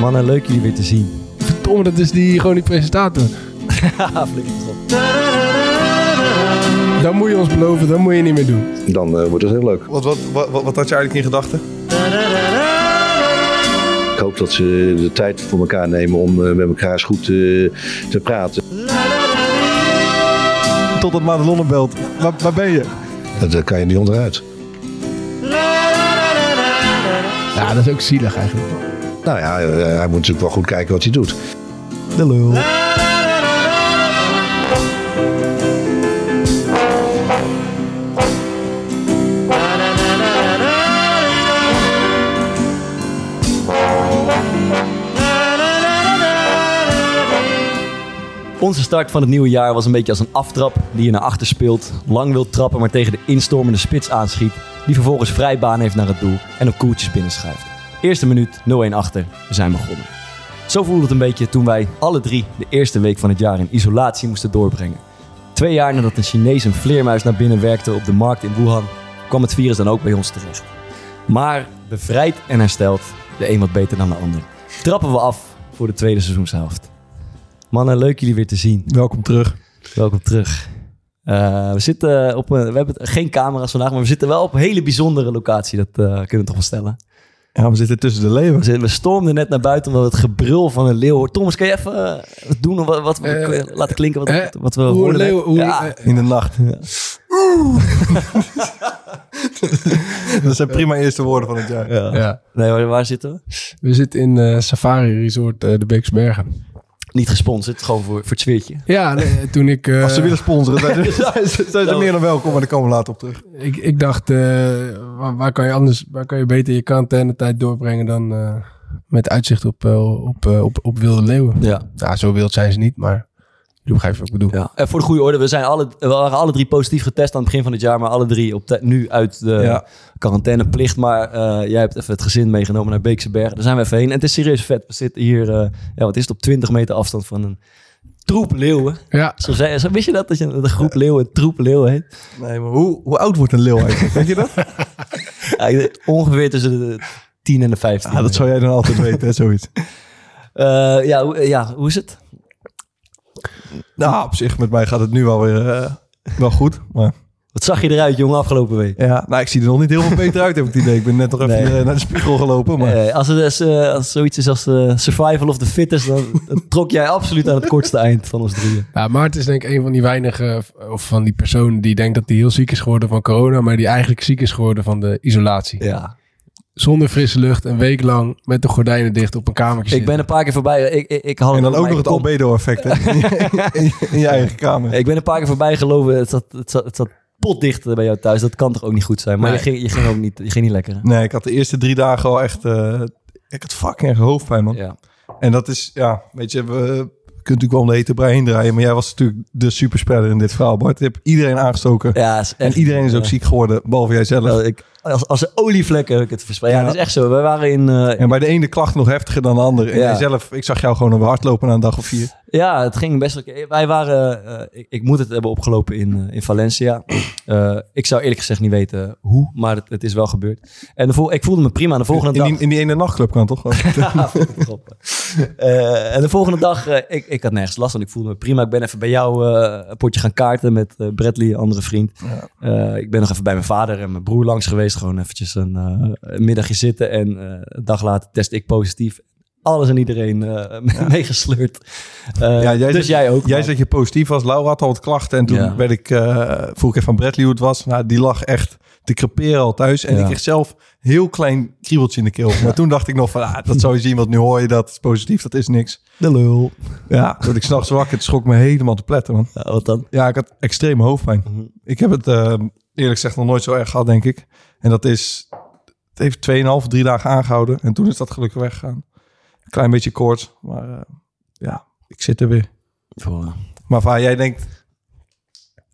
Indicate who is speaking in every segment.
Speaker 1: Mannen, leuk jullie weer te zien.
Speaker 2: Verdomme, dat is die, gewoon die presentator.
Speaker 1: Haha, flikker het op.
Speaker 2: Dat moet je ons beloven, dat moet je niet meer doen.
Speaker 3: Dan eh, wordt het heel leuk.
Speaker 4: Wat, wat, wat, wat had je eigenlijk in gedachten?
Speaker 3: Ik hoop dat ze de tijd voor elkaar nemen om eh, met elkaar eens goed eh, te praten.
Speaker 4: Totdat Madelon belt. Waar, waar ben je?
Speaker 3: Dat Daar kan je niet onderuit.
Speaker 2: Ja, dat is ook zielig eigenlijk.
Speaker 3: Nou ja, eh, hij moet natuurlijk wel goed kijken wat hij doet.
Speaker 4: De lul.
Speaker 1: Onze start van het nieuwe jaar was een beetje als een aftrap die je naar achter speelt, lang wilt trappen maar tegen de instormende spits aanschiet, die vervolgens vrij baan heeft naar het doel en op koeltjes binnenschuift. Eerste minuut, 0-1 achter, we zijn begonnen. Zo voelde het een beetje toen wij alle drie de eerste week van het jaar in isolatie moesten doorbrengen. Twee jaar nadat een Chinees een vleermuis naar binnen werkte op de markt in Wuhan, kwam het virus dan ook bij ons terecht. Maar bevrijd en hersteld, de een wat beter dan de ander. Trappen we af voor de tweede seizoenshelft. Mannen, leuk jullie weer te zien.
Speaker 4: Welkom terug.
Speaker 1: Welkom terug. Eh, we zitten op een, we hebben geen camera's vandaag, maar we zitten wel op een hele bijzondere locatie. Dat eh, kunnen we toch wel stellen.
Speaker 4: Ja, we zitten tussen de
Speaker 1: We,
Speaker 4: leeuwen.
Speaker 1: we stormden net naar buiten omdat we het gebrul van een leeuw hoorden. Thomas, kan je even eh, wat doen? Wat, wat we
Speaker 2: Eh,
Speaker 1: je laten klinken wat,
Speaker 2: eh,
Speaker 1: wat, wat we
Speaker 2: hoe een
Speaker 1: hoorden? net?
Speaker 2: leeuw- hoe-
Speaker 1: ja.
Speaker 2: eh,
Speaker 4: In de nacht. dat zijn prima eerste woorden van het jaar.
Speaker 1: Ja.
Speaker 2: Ja.
Speaker 1: Nee, waar, waar zitten we?
Speaker 2: We zitten in eh, Safari Resort eh, de Beeksbergen.
Speaker 1: Niet gesponsord, gewoon voor, voor het sfeertje.
Speaker 2: Ja, nee, toen ik... eh,
Speaker 4: Als ze willen sponsoren, zijn ze, zijn ze, meer dan welkom, maar daar komen we later op terug.
Speaker 2: ik, ik dacht, eh, waar, waar kan je anders, waar kan je beter je quarantainetijd doorbrengen dan eh, met uitzicht op, eh, op, eh, op, op wilde leeuwen?
Speaker 1: Ja.
Speaker 2: Nou, zo wild zijn ze niet, maar wat ik bedoel.
Speaker 1: ja. En voor de goede orde, we, zijn alle, we waren alle drie positief getest aan het begin van het jaar, maar alle drie op te- nu uit de
Speaker 4: Ja.
Speaker 1: quarantaineplicht. Maar eh, jij hebt even het gezin meegenomen naar Beekse Bergen. Daar zijn we even heen. En het is serieus vet. We zitten hier, eh, ja, wat is het, op 20 meter afstand van een troep leeuwen.
Speaker 2: Ja,
Speaker 1: Zo zei, zo, wist je dat, dat je een groep leeuwen een troep leeuwen heet?
Speaker 4: Nee, maar hoe, hoe oud wordt een leeuw eigenlijk? Weet je dat?
Speaker 1: Ja, ongeveer tussen de 10 en de 15.
Speaker 4: Ah, dat zou jij dan altijd weten, hè, zoiets.
Speaker 1: Eh, ja, hoe- ja, hoe is het?
Speaker 4: Nou, op zich, met mij gaat het nu wel weer eh, wel goed. Maar
Speaker 1: Wat zag je eruit, jongen, afgelopen week?
Speaker 4: ja, nou, ik zie er nog niet heel veel beter uit, heb ik het idee. Ik ben net nog even
Speaker 1: Nee.
Speaker 4: eh, naar de spiegel gelopen. Maar
Speaker 1: Eh, als, het eh, als zoiets is als eh, survival of the fittest, dan, dan trok jij absoluut aan het kortste eind van ons drieën.
Speaker 2: Ja, Maarten is denk ik een van die weinige, of van die personen die denkt dat hij heel ziek is geworden van corona, maar die eigenlijk ziek is geworden van de isolatie.
Speaker 1: Ja.
Speaker 2: Zonder frisse lucht, een week lang met de gordijnen dicht op een kamertje
Speaker 1: Ik
Speaker 2: zitten.
Speaker 1: ben een paar keer voorbij. Ik, ik, ik had
Speaker 4: en dan ook nog het albedo-effect hè, in, je- in, eigen kamer.
Speaker 1: Ik ben een paar keer voorbij gelopen. Het zat, het zat, het zat potdicht bij jou thuis. Dat kan toch ook niet goed zijn. Maar
Speaker 2: Nee.
Speaker 1: je, ging, je ging ook niet, je ging niet lekker. hè?
Speaker 4: Nee, ik had de eerste drie dagen al echt... eh, ik had fucking erg hoofdpijn, man.
Speaker 1: Ja.
Speaker 4: En dat is, ja, weet je, we kunt natuurlijk wel om de hete brei heen draaien. Maar jij was natuurlijk de superspreader in dit verhaal, Bart. Je hebt iedereen aangestoken.
Speaker 1: Ja, is
Speaker 4: en
Speaker 1: echt-
Speaker 4: iedereen is ook ziek geworden, behalve jij zelf.
Speaker 1: Wel, ik, als, als een olievlek heb ik het verspreid. Ja,
Speaker 4: Ja.
Speaker 1: dat is echt zo. We waren in... eh,
Speaker 4: En bij de ene klacht nog heftiger dan de andere. En
Speaker 1: Ja.
Speaker 4: zelf, ik zag jou gewoon weer hardlopen na een dag of vier.
Speaker 1: Ja, het ging best wel. Wij waren, eh, ik, ik moet het hebben opgelopen in, eh, in Valencia. Ik zou eerlijk gezegd niet weten hoe, maar het, het is wel gebeurd. En de vol, ik voelde me prima. De volgende
Speaker 4: In
Speaker 1: dag.
Speaker 4: die, in die ene nachtclub kan toch?
Speaker 1: Ja. Eh, en de volgende dag, ik, ik had nergens last van. Ik voelde me prima. Ik ben even bij jou een potje gaan kaarten met Bradley, een andere vriend. Eh, ik ben nog even bij mijn vader en mijn broer langs geweest. Gewoon eventjes een, eh, een middagje zitten. En eh, een dag later test ik positief. Alles en iedereen eh meegesleurd. Eh,
Speaker 4: Ja, jij
Speaker 1: dus jij ook.
Speaker 4: Jij zegt je positief was. Laura had al wat klachten. En toen
Speaker 1: Ja.
Speaker 4: werd ik, eh vroeg ik even van Bradley hoe het was. Nou, die lag echt te creperen al thuis. En ik kreeg zelf heel klein kriebeltje in de keel. Maar toen dacht ik nog van, ah, dat zou je zien, want nu hoor je dat, positief, dat is niks.
Speaker 1: De lul.
Speaker 4: Ja, toen ik s'nachts wakker, het schrok me helemaal te pletten, man.
Speaker 1: Ja, wat dan?
Speaker 4: Ja, ik had extreme hoofdpijn.
Speaker 1: Mhm.
Speaker 4: Ik heb het eh, eerlijk gezegd nog nooit zo erg gehad, denk ik. En dat is, het heeft 2,5, 3 dagen aangehouden. En toen is dat gelukkig weggegaan. Een klein beetje koorts, maar eh, ja, ik zit er weer.
Speaker 1: Voor,
Speaker 4: Maar Va, jij denkt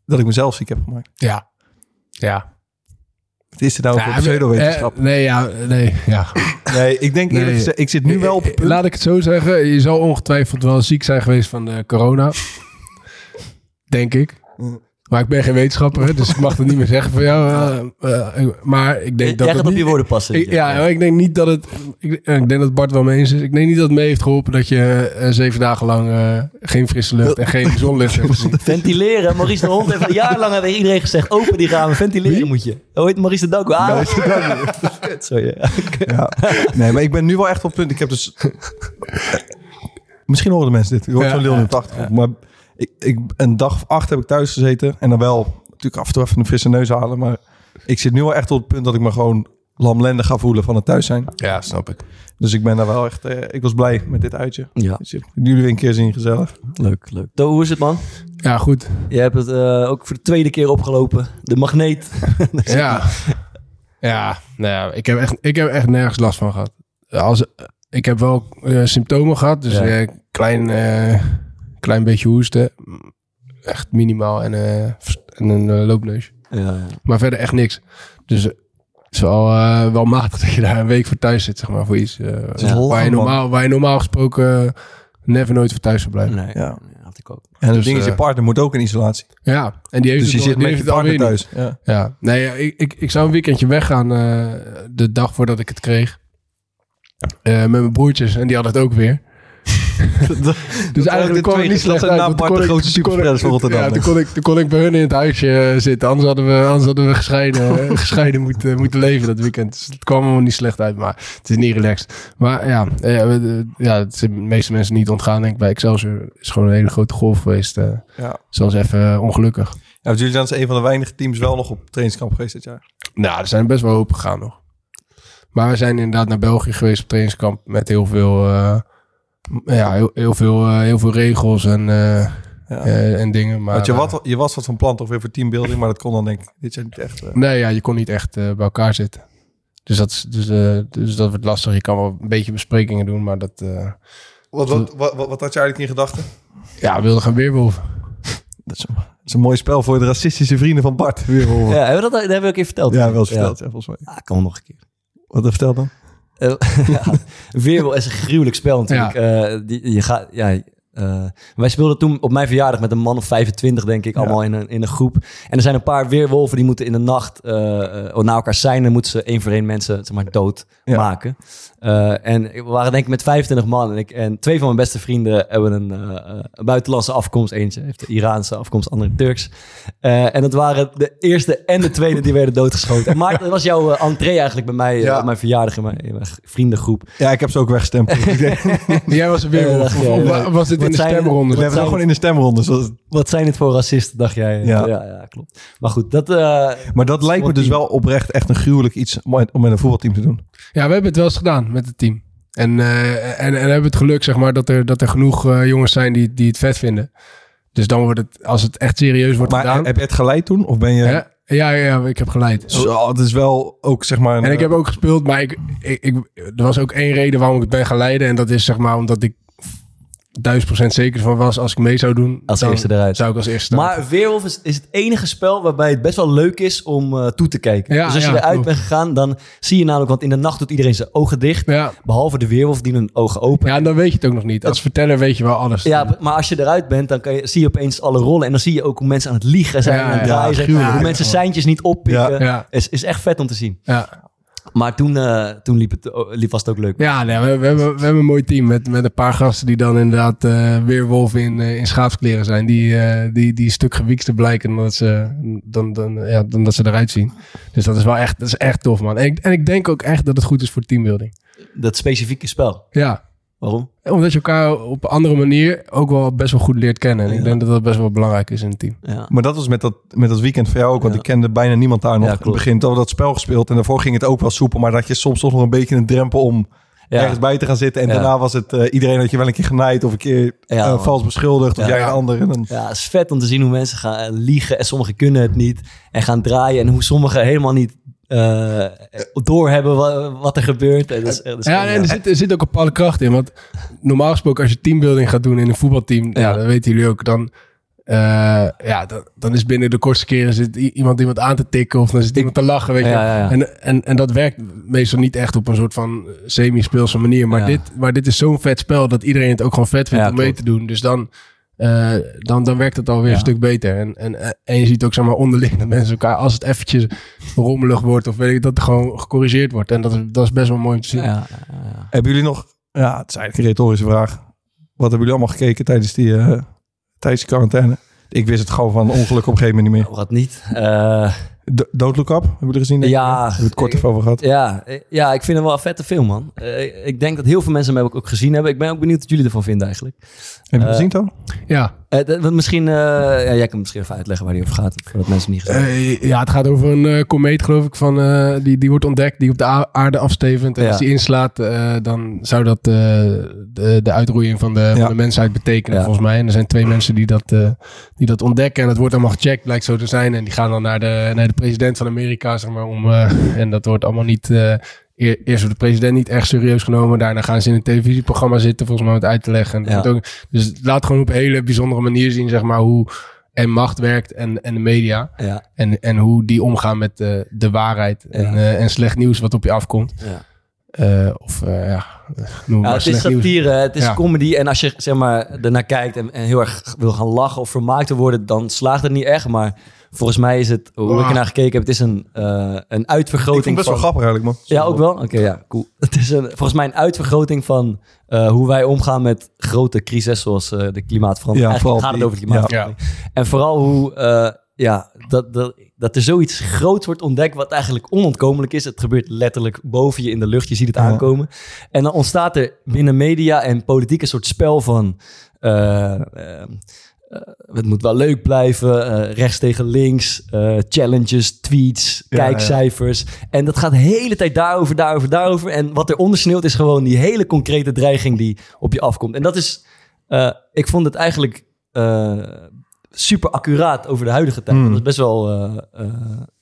Speaker 4: dat ik mezelf ziek heb gemaakt.
Speaker 2: Ja. Ja.
Speaker 4: Wat is dit nou voor
Speaker 2: Ja,
Speaker 4: pseudowetenschap?
Speaker 2: eh, nee, ja, nee, ja.
Speaker 4: Nee, ik denk eerlijk
Speaker 2: Nee.
Speaker 4: gezegd, ik zit nu wel op het punt.
Speaker 2: Laat ik het zo zeggen. Je zal ongetwijfeld wel ziek zijn geweest van de corona. Denk ik.
Speaker 4: Mm.
Speaker 2: Maar ik ben geen wetenschapper, hè, dus ik mag het niet meer zeggen van jou. eh, eh, maar ik denk dat
Speaker 1: Jij gaat op
Speaker 2: niet-
Speaker 1: je woorden passen.
Speaker 2: Ik, ja, ik denk niet dat het. Ik, eh, ik denk dat Bart wel mee eens is. Ik denk niet dat het mee heeft geholpen dat je zeven dagen lang eh, geen frisse lucht en geen zonlicht hebt gezien.
Speaker 1: Ventileren. Maurice de Hond heeft al jarenlang aan iedereen gezegd... open die ramen, ventileren moet je. Oh, heet Maurice de Danko. Ah, Sorry. ja.
Speaker 4: Ja. Nee, maar ik ben nu wel echt op het punt. Ik heb dus... Misschien horen de mensen dit. Ik hoor
Speaker 2: Ja,
Speaker 4: zo'n lul
Speaker 2: ja,
Speaker 4: in het achtergrond. Maar ik, ik, een dag of acht heb ik thuis gezeten. En dan wel natuurlijk af en toe even een frisse neus halen. Maar ik zit nu wel echt op het punt dat ik me gewoon lamlendig ga voelen van het thuis zijn.
Speaker 2: Ja, snap ik.
Speaker 4: Dus ik ben daar wel echt... eh, ik was blij met dit uitje.
Speaker 1: ja,
Speaker 4: Dus jullie weer een keer zien, gezellig.
Speaker 1: leuk, leuk. To, hoe is het, man?
Speaker 2: Ja, goed.
Speaker 1: Je hebt het eh, ook voor de tweede keer opgelopen. De magneet.
Speaker 2: Ja. Ja, nou ja, ik heb echt, ik heb echt nergens last van gehad. Als, ik heb wel eh, symptomen gehad, dus
Speaker 1: Ja.
Speaker 2: klein, eh, klein beetje hoesten. Echt minimaal en, eh, en een eh, loopneus.
Speaker 1: Ja, ja.
Speaker 2: Maar verder echt niks. Dus eh, het is wel, eh, wel matig dat je daar een week voor thuis zit, zeg maar, voor iets. eh,
Speaker 1: Ja.
Speaker 2: waar, je normaal, waar je normaal gesproken eh, never nooit voor thuis zou blijven.
Speaker 1: Nee,
Speaker 4: Ja.
Speaker 1: nee, had ik ook.
Speaker 4: En het
Speaker 2: Dus,
Speaker 4: ding is, je partner moet ook in isolatie.
Speaker 2: Ja, en die heeft
Speaker 4: Dus je
Speaker 2: het,
Speaker 4: zit met je partner thuis. Ja.
Speaker 2: Ja, nee, ik, ik, ik zou een weekendje weggaan eh, de dag voordat ik het kreeg. Eh, met mijn broertjes en die hadden het ook weer. dus eigenlijk kwam het niet slecht
Speaker 4: zijn
Speaker 2: uit. kon ik-
Speaker 4: superspreaders van Rotterdam.
Speaker 2: Ja, toen kon, ik, toen kon ik bij hun in het huisje eh, zitten. Anders hadden we, anders hadden we gescheiden, eh, gescheiden moeten, moeten leven dat weekend. Dus het kwam allemaal niet slecht uit, maar het is niet relaxed. Maar ja, we- eh, ja het is de meeste mensen niet ontgaan. Denk ik bij Excelsior is gewoon een hele grote golf geweest. eh
Speaker 4: Ja.
Speaker 2: Zoals even ongelukkig.
Speaker 4: Ja, jullie zijn een van de weinige teams wel nog op trainingskamp geweest dit jaar.
Speaker 2: Nou, er zijn best wel open gegaan nog. Maar we zijn inderdaad naar België geweest op trainingskamp met heel veel, eh, ja, heel, heel, veel, eh, heel veel regels en, eh,
Speaker 4: Ja.
Speaker 2: eh, en dingen. Maar,
Speaker 4: Want je, wat, je was wat van plan toch weer voor teambuilding, maar dat kon dan denk ik dit jaar niet echt.
Speaker 2: nee, ja, je kon niet echt bij elkaar zitten. Dus dat, is, dus, eh, dus dat wordt lastig. Je kan wel een beetje besprekingen doen, maar dat... eh,
Speaker 4: Wat, wat, wat, wat, wat had je eigenlijk in gedachten?
Speaker 2: ja, we wilden gaan weerwolven.
Speaker 4: Dat is, een, dat is een mooi spel voor de racistische vrienden van Bart. Weer horen.
Speaker 1: Ja, hebben we dat, dat hebben we een keer verteld.
Speaker 4: Ja, wel eens verteld, ja, volgens mij.
Speaker 1: Ja, kan wel nog een keer.
Speaker 4: Wat vertel dan?
Speaker 1: Eh, ja, is een gruwelijk spel natuurlijk. Eh, die, je gaat, ja, eh, wij speelden toen op mijn verjaardag met een man of 25, denk ik,
Speaker 4: Ja.
Speaker 1: allemaal in een, in een groep. En er zijn een paar weerwolven die moeten in de nacht eh eh, naar elkaar zijn. En moeten ze één voor één mensen zeg maar, dood
Speaker 4: Ja.
Speaker 1: maken. Eh, en we waren denk ik met 25 man. En, ik, en twee van mijn beste vrienden hebben een, een buitenlandse afkomst. Eentje heeft de Iraanse afkomst, andere Turks. Eh, en dat waren de eerste en de tweede die werden doodgeschoten. En Maarten, dat was jouw entree eigenlijk bij mij
Speaker 4: Ja.
Speaker 1: op mijn verjaardag in mijn, in mijn vriendengroep.
Speaker 4: Ja, ik heb ze ook weggestempeld. Ik denk, we
Speaker 2: Jij was een weerwolf. Was dit
Speaker 1: Wat
Speaker 2: in de
Speaker 1: zijn-
Speaker 2: stemronde?
Speaker 1: wat
Speaker 4: hebben we gewoon in de stemronde. zoals-
Speaker 1: Wat zijn het voor racisten, dacht jij?
Speaker 4: Ja.
Speaker 1: ja, ja, klopt. Maar goed, dat... eh,
Speaker 4: Maar dat lijkt me dus wel oprecht echt een gruwelijk iets om met- om met een voetbalteam te doen.
Speaker 2: Ja, we hebben het wel eens gedaan met het team. En, eh, en, en hebben het geluk, zeg maar, dat er, dat er genoeg eh, jongens zijn die, die het vet vinden. Dus dan wordt het, als het echt serieus wordt
Speaker 4: Maar
Speaker 2: gedaan.
Speaker 4: heb je het geleid toen? Of ben je...
Speaker 2: Ja, ja, ja, ik heb geleid.
Speaker 4: Zo, het is wel ook zeg maar... Een,
Speaker 2: En ik heb ook gespeeld, maar ik, ik, ik, er was ook één reden waarom ik het ben gaan leiden. En dat is zeg maar omdat ik duizend procent zeker van was als ik mee zou doen.
Speaker 1: Als
Speaker 2: dan
Speaker 1: eerste eruit.
Speaker 2: Zou ik als eerste starten.
Speaker 1: Maar Weerwolf is, is het enige spel waarbij het best wel leuk is om eh, toe te kijken.
Speaker 2: Ja,
Speaker 1: dus als je eruit
Speaker 2: klopt.
Speaker 1: bent gegaan, dan zie je namelijk... Want in de nacht doet iedereen zijn ogen dicht.
Speaker 2: ja.
Speaker 1: Behalve de Weerwolf die hun ogen open.
Speaker 2: ja, en dan weet je het ook nog niet. Als verteller weet je wel alles.
Speaker 1: Ja, maar als je eruit bent, dan kan je, zie je opeens alle rollen. En dan zie je ook hoe mensen aan het liegen zijn en aan het
Speaker 2: ja,
Speaker 1: draaien zijn. hoe mensen seintjes niet oppikken.
Speaker 2: Ja.
Speaker 1: Is, is echt vet om te zien.
Speaker 2: ja.
Speaker 1: Maar toen, eh, toen liep het, liep, was het ook leuk.
Speaker 2: Ja, nee, we, we, hebben, we hebben een mooi team met, met een paar gasten die dan inderdaad eh weerwolven in, eh, in schaapskleren zijn. Die, die, die een stuk gewiekster blijken dan dat, ze, dan, dan, ja, dan dat ze eruit zien. Dus dat is wel echt, dat is echt tof, man. En ik, en ik denk ook echt dat het goed is voor teambuilding.
Speaker 1: Dat specifieke spel.
Speaker 2: Ja,
Speaker 1: Waarom?
Speaker 2: Omdat je elkaar op een andere manier ook wel best wel goed leert kennen. En ik denk dat dat best wel belangrijk is in een team.
Speaker 1: Ja.
Speaker 4: Maar dat was met dat, met dat weekend voor jou ook. Want
Speaker 1: Ja.
Speaker 4: ik kende bijna niemand daar nog
Speaker 1: Ja,
Speaker 4: in het begin. Toen we dat spel gespeeld. En daarvoor ging het ook wel soepel. Maar dat je soms toch nog een beetje een drempel om
Speaker 1: Ja.
Speaker 4: ergens bij te gaan zitten. En
Speaker 1: Ja.
Speaker 4: daarna was het... eh, iedereen had je wel een keer genaaid. Of een keer
Speaker 1: Ja,
Speaker 4: eh, vals beschuldigd. Of
Speaker 1: Ja.
Speaker 4: jij een ander. En dan,
Speaker 1: Ja, het is vet om te zien hoe mensen gaan liegen en sommigen kunnen het niet en gaan draaien en hoe sommigen helemaal niet eh doorhebben wat, wat er gebeurt. En dat is, dat is
Speaker 2: Ja, nee, er, zit, er zit ook een bepaalde kracht in. Want normaal gesproken, als je teambuilding gaat doen in een voetbalteam, ja.
Speaker 1: Ja.
Speaker 2: dat weten jullie ook, dan, eh, ja, dan, dan is binnen de kortste keren zit iemand iemand aan te tikken of dan zit iemand te lachen. Weet je.
Speaker 1: Ja, ja, ja.
Speaker 2: En, en, en dat werkt meestal niet echt op een soort van semi-speelse manier. Maar,
Speaker 1: Ja.
Speaker 2: dit, maar dit is zo'n vet spel dat iedereen het ook gewoon vet vindt om mee
Speaker 1: klopt.
Speaker 2: te doen. Dus dan, eh, dan, dan werkt het alweer
Speaker 1: Ja.
Speaker 2: een stuk beter. En, en, en je ziet ook zeg maar onderling dat mensen elkaar, als het eventjes rommelig wordt of weet ik, dat het gewoon gecorrigeerd wordt. En dat is, dat is best wel mooi om te zien.
Speaker 1: ja, ja, ja.
Speaker 4: Hebben jullie nog... Ja, het is eigenlijk een retorische vraag. Wat hebben jullie allemaal gekeken tijdens die, eh, tijdens die quarantaine? Ik wist het gewoon van ongeluk op een gegeven moment niet meer.
Speaker 1: Wat niet. Eh,
Speaker 4: Do- Don't Look Up, hebben jullie gezien? denk ik?
Speaker 1: Ja.
Speaker 4: Hebben we het kort even over gehad.
Speaker 1: ja, eh, ja, ik vind het wel een vette film, man. Eh, ik denk dat heel veel mensen hem ook- ook gezien hebben. Ik ben ook benieuwd wat jullie ervan vinden eigenlijk.
Speaker 4: Heb je het
Speaker 1: Eh,
Speaker 4: gezien, Toon?
Speaker 2: Ja,
Speaker 1: Wat misschien, eh, ja, jij kan misschien even uitleggen waar die over gaat, voordat mensen niet gezien.
Speaker 2: Eh, ja, het gaat over een komeet, geloof ik, van, die, die wordt ontdekt, die op de aarde afstevend. En
Speaker 1: Ja.
Speaker 2: als die inslaat, dan zou dat de, de uitroeiing van de,
Speaker 4: Ja.
Speaker 2: van de mensheid betekenen,
Speaker 1: Ja.
Speaker 2: volgens mij. En er zijn twee mensen die dat, die dat ontdekken. En het wordt allemaal gecheckt, blijkt zo te zijn. En die gaan dan naar de, naar de president van Amerika, zeg maar. Om, en dat wordt allemaal niet... eh, eer- Eerst wordt de president niet echt serieus genomen. Daarna gaan ze in een televisieprogramma zitten, volgens mij, om het uit te leggen.
Speaker 1: Ja.
Speaker 2: ook, dus laat gewoon op een hele bijzondere manier zien, zeg maar, hoe en macht werkt en, en de media.
Speaker 1: Ja,
Speaker 2: En, en hoe die omgaan met de, de waarheid en, eh, en slecht nieuws wat op je afkomt.
Speaker 1: ja.
Speaker 2: Eh, of eh, ja, noem
Speaker 1: Ja,
Speaker 2: maar
Speaker 1: het is
Speaker 2: nieuws.
Speaker 1: satire, het is
Speaker 2: Ja.
Speaker 1: comedy. En als je zeg maar, ernaar kijkt en, en heel erg wil gaan lachen of vermaakt te worden, dan slaagt het niet echt. Maar volgens mij is het, hoe ik
Speaker 2: Ah.
Speaker 1: ernaar gekeken heb, het is een, eh, een
Speaker 4: Ik
Speaker 1: uitvergroting
Speaker 4: het best wel grappig eigenlijk, man.
Speaker 1: Ja, ook wel? Oké, ja, cool. Het is een, volgens mij een uitvergroting van eh, hoe wij omgaan met grote crises zoals eh, de klimaatverandering.
Speaker 4: Ja,
Speaker 1: Eigenlijk
Speaker 4: vooral
Speaker 1: gaat het
Speaker 4: die-
Speaker 1: over de klimaatverandering. En vooral hoe, eh, ja, dat, dat, dat er zoiets groots wordt ontdekt wat eigenlijk onontkomelijk is. Het gebeurt letterlijk boven je in de lucht. Je ziet het
Speaker 4: Ja.
Speaker 1: aankomen. En dan ontstaat er binnen media en politiek een soort spel van... het moet wel leuk blijven, eh, rechts tegen links, eh, challenges, tweets,
Speaker 4: Ja,
Speaker 1: kijkcijfers. En dat gaat de hele tijd daarover, daarover, daarover. En wat er ondersneeuwt is gewoon die hele concrete dreiging die op je afkomt. En dat is, eh, ik vond het eigenlijk eh, super accuraat over de huidige tijd.
Speaker 4: Hmm.
Speaker 1: Dat is best wel eh, eh,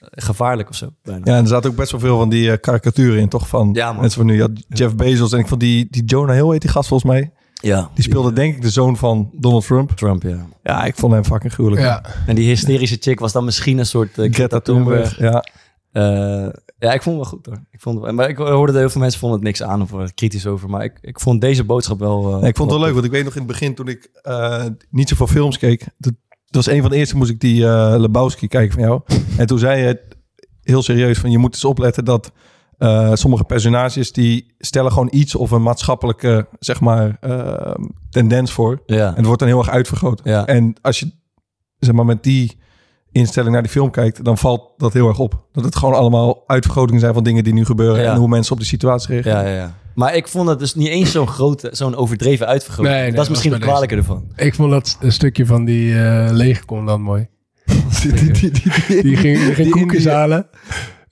Speaker 1: gevaarlijk of zo. bijna.
Speaker 4: Ja, en er zaten ook best wel veel van die eh, karikaturen in, toch? Van
Speaker 1: Ja,
Speaker 4: mensen van nu. Jeff Bezos en ik vond die, die Jonah Hill, heet die gast volgens mij.
Speaker 1: Ja,
Speaker 4: Die speelde denk ik de zoon van Donald Trump.
Speaker 1: Trump, ja.
Speaker 4: Ja, ik vond hem fucking gruwelijk.
Speaker 2: Ja,
Speaker 1: En die hysterische chick was dan misschien een soort eh,
Speaker 4: Greta Thunberg. Ja.
Speaker 1: Eh, ja, ik vond het wel goed hoor. Ik vond het, maar ik hoorde dat heel veel mensen vonden het niks aan of waren er kritisch over. Maar ik, ik vond deze boodschap wel... eh,
Speaker 4: Nee, ik vond het wel leuk,
Speaker 1: tof.
Speaker 4: want ik weet nog in het begin toen ik eh, niet zoveel films keek. Dat, dat was een van de eerste moest ik die eh Lebowski kijken van jou. En toen zei je heel serieus van je moet eens opletten dat eh, sommige personages die stellen gewoon iets of een maatschappelijke zeg maar eh, tendens voor.
Speaker 1: Ja.
Speaker 4: En het wordt dan heel erg uitvergroot.
Speaker 1: Ja.
Speaker 4: En als je zeg maar met die instelling naar die film kijkt, dan valt dat heel erg op. Dat het gewoon allemaal uitvergrotingen zijn van dingen die nu gebeuren
Speaker 1: Ja.
Speaker 4: en hoe mensen op die situatie reageren.
Speaker 1: Ja, ja, ja. Maar ik vond het dus niet eens zo'n grote, zo'n overdreven uitvergroting.
Speaker 2: Nee, nee,
Speaker 1: dat is misschien het kwalijke ervan.
Speaker 2: ik vond dat een stukje van die eh legercommandant mooi.
Speaker 4: Die, die, die, die-
Speaker 2: Die ging, die ging
Speaker 4: die
Speaker 2: koekjes halen.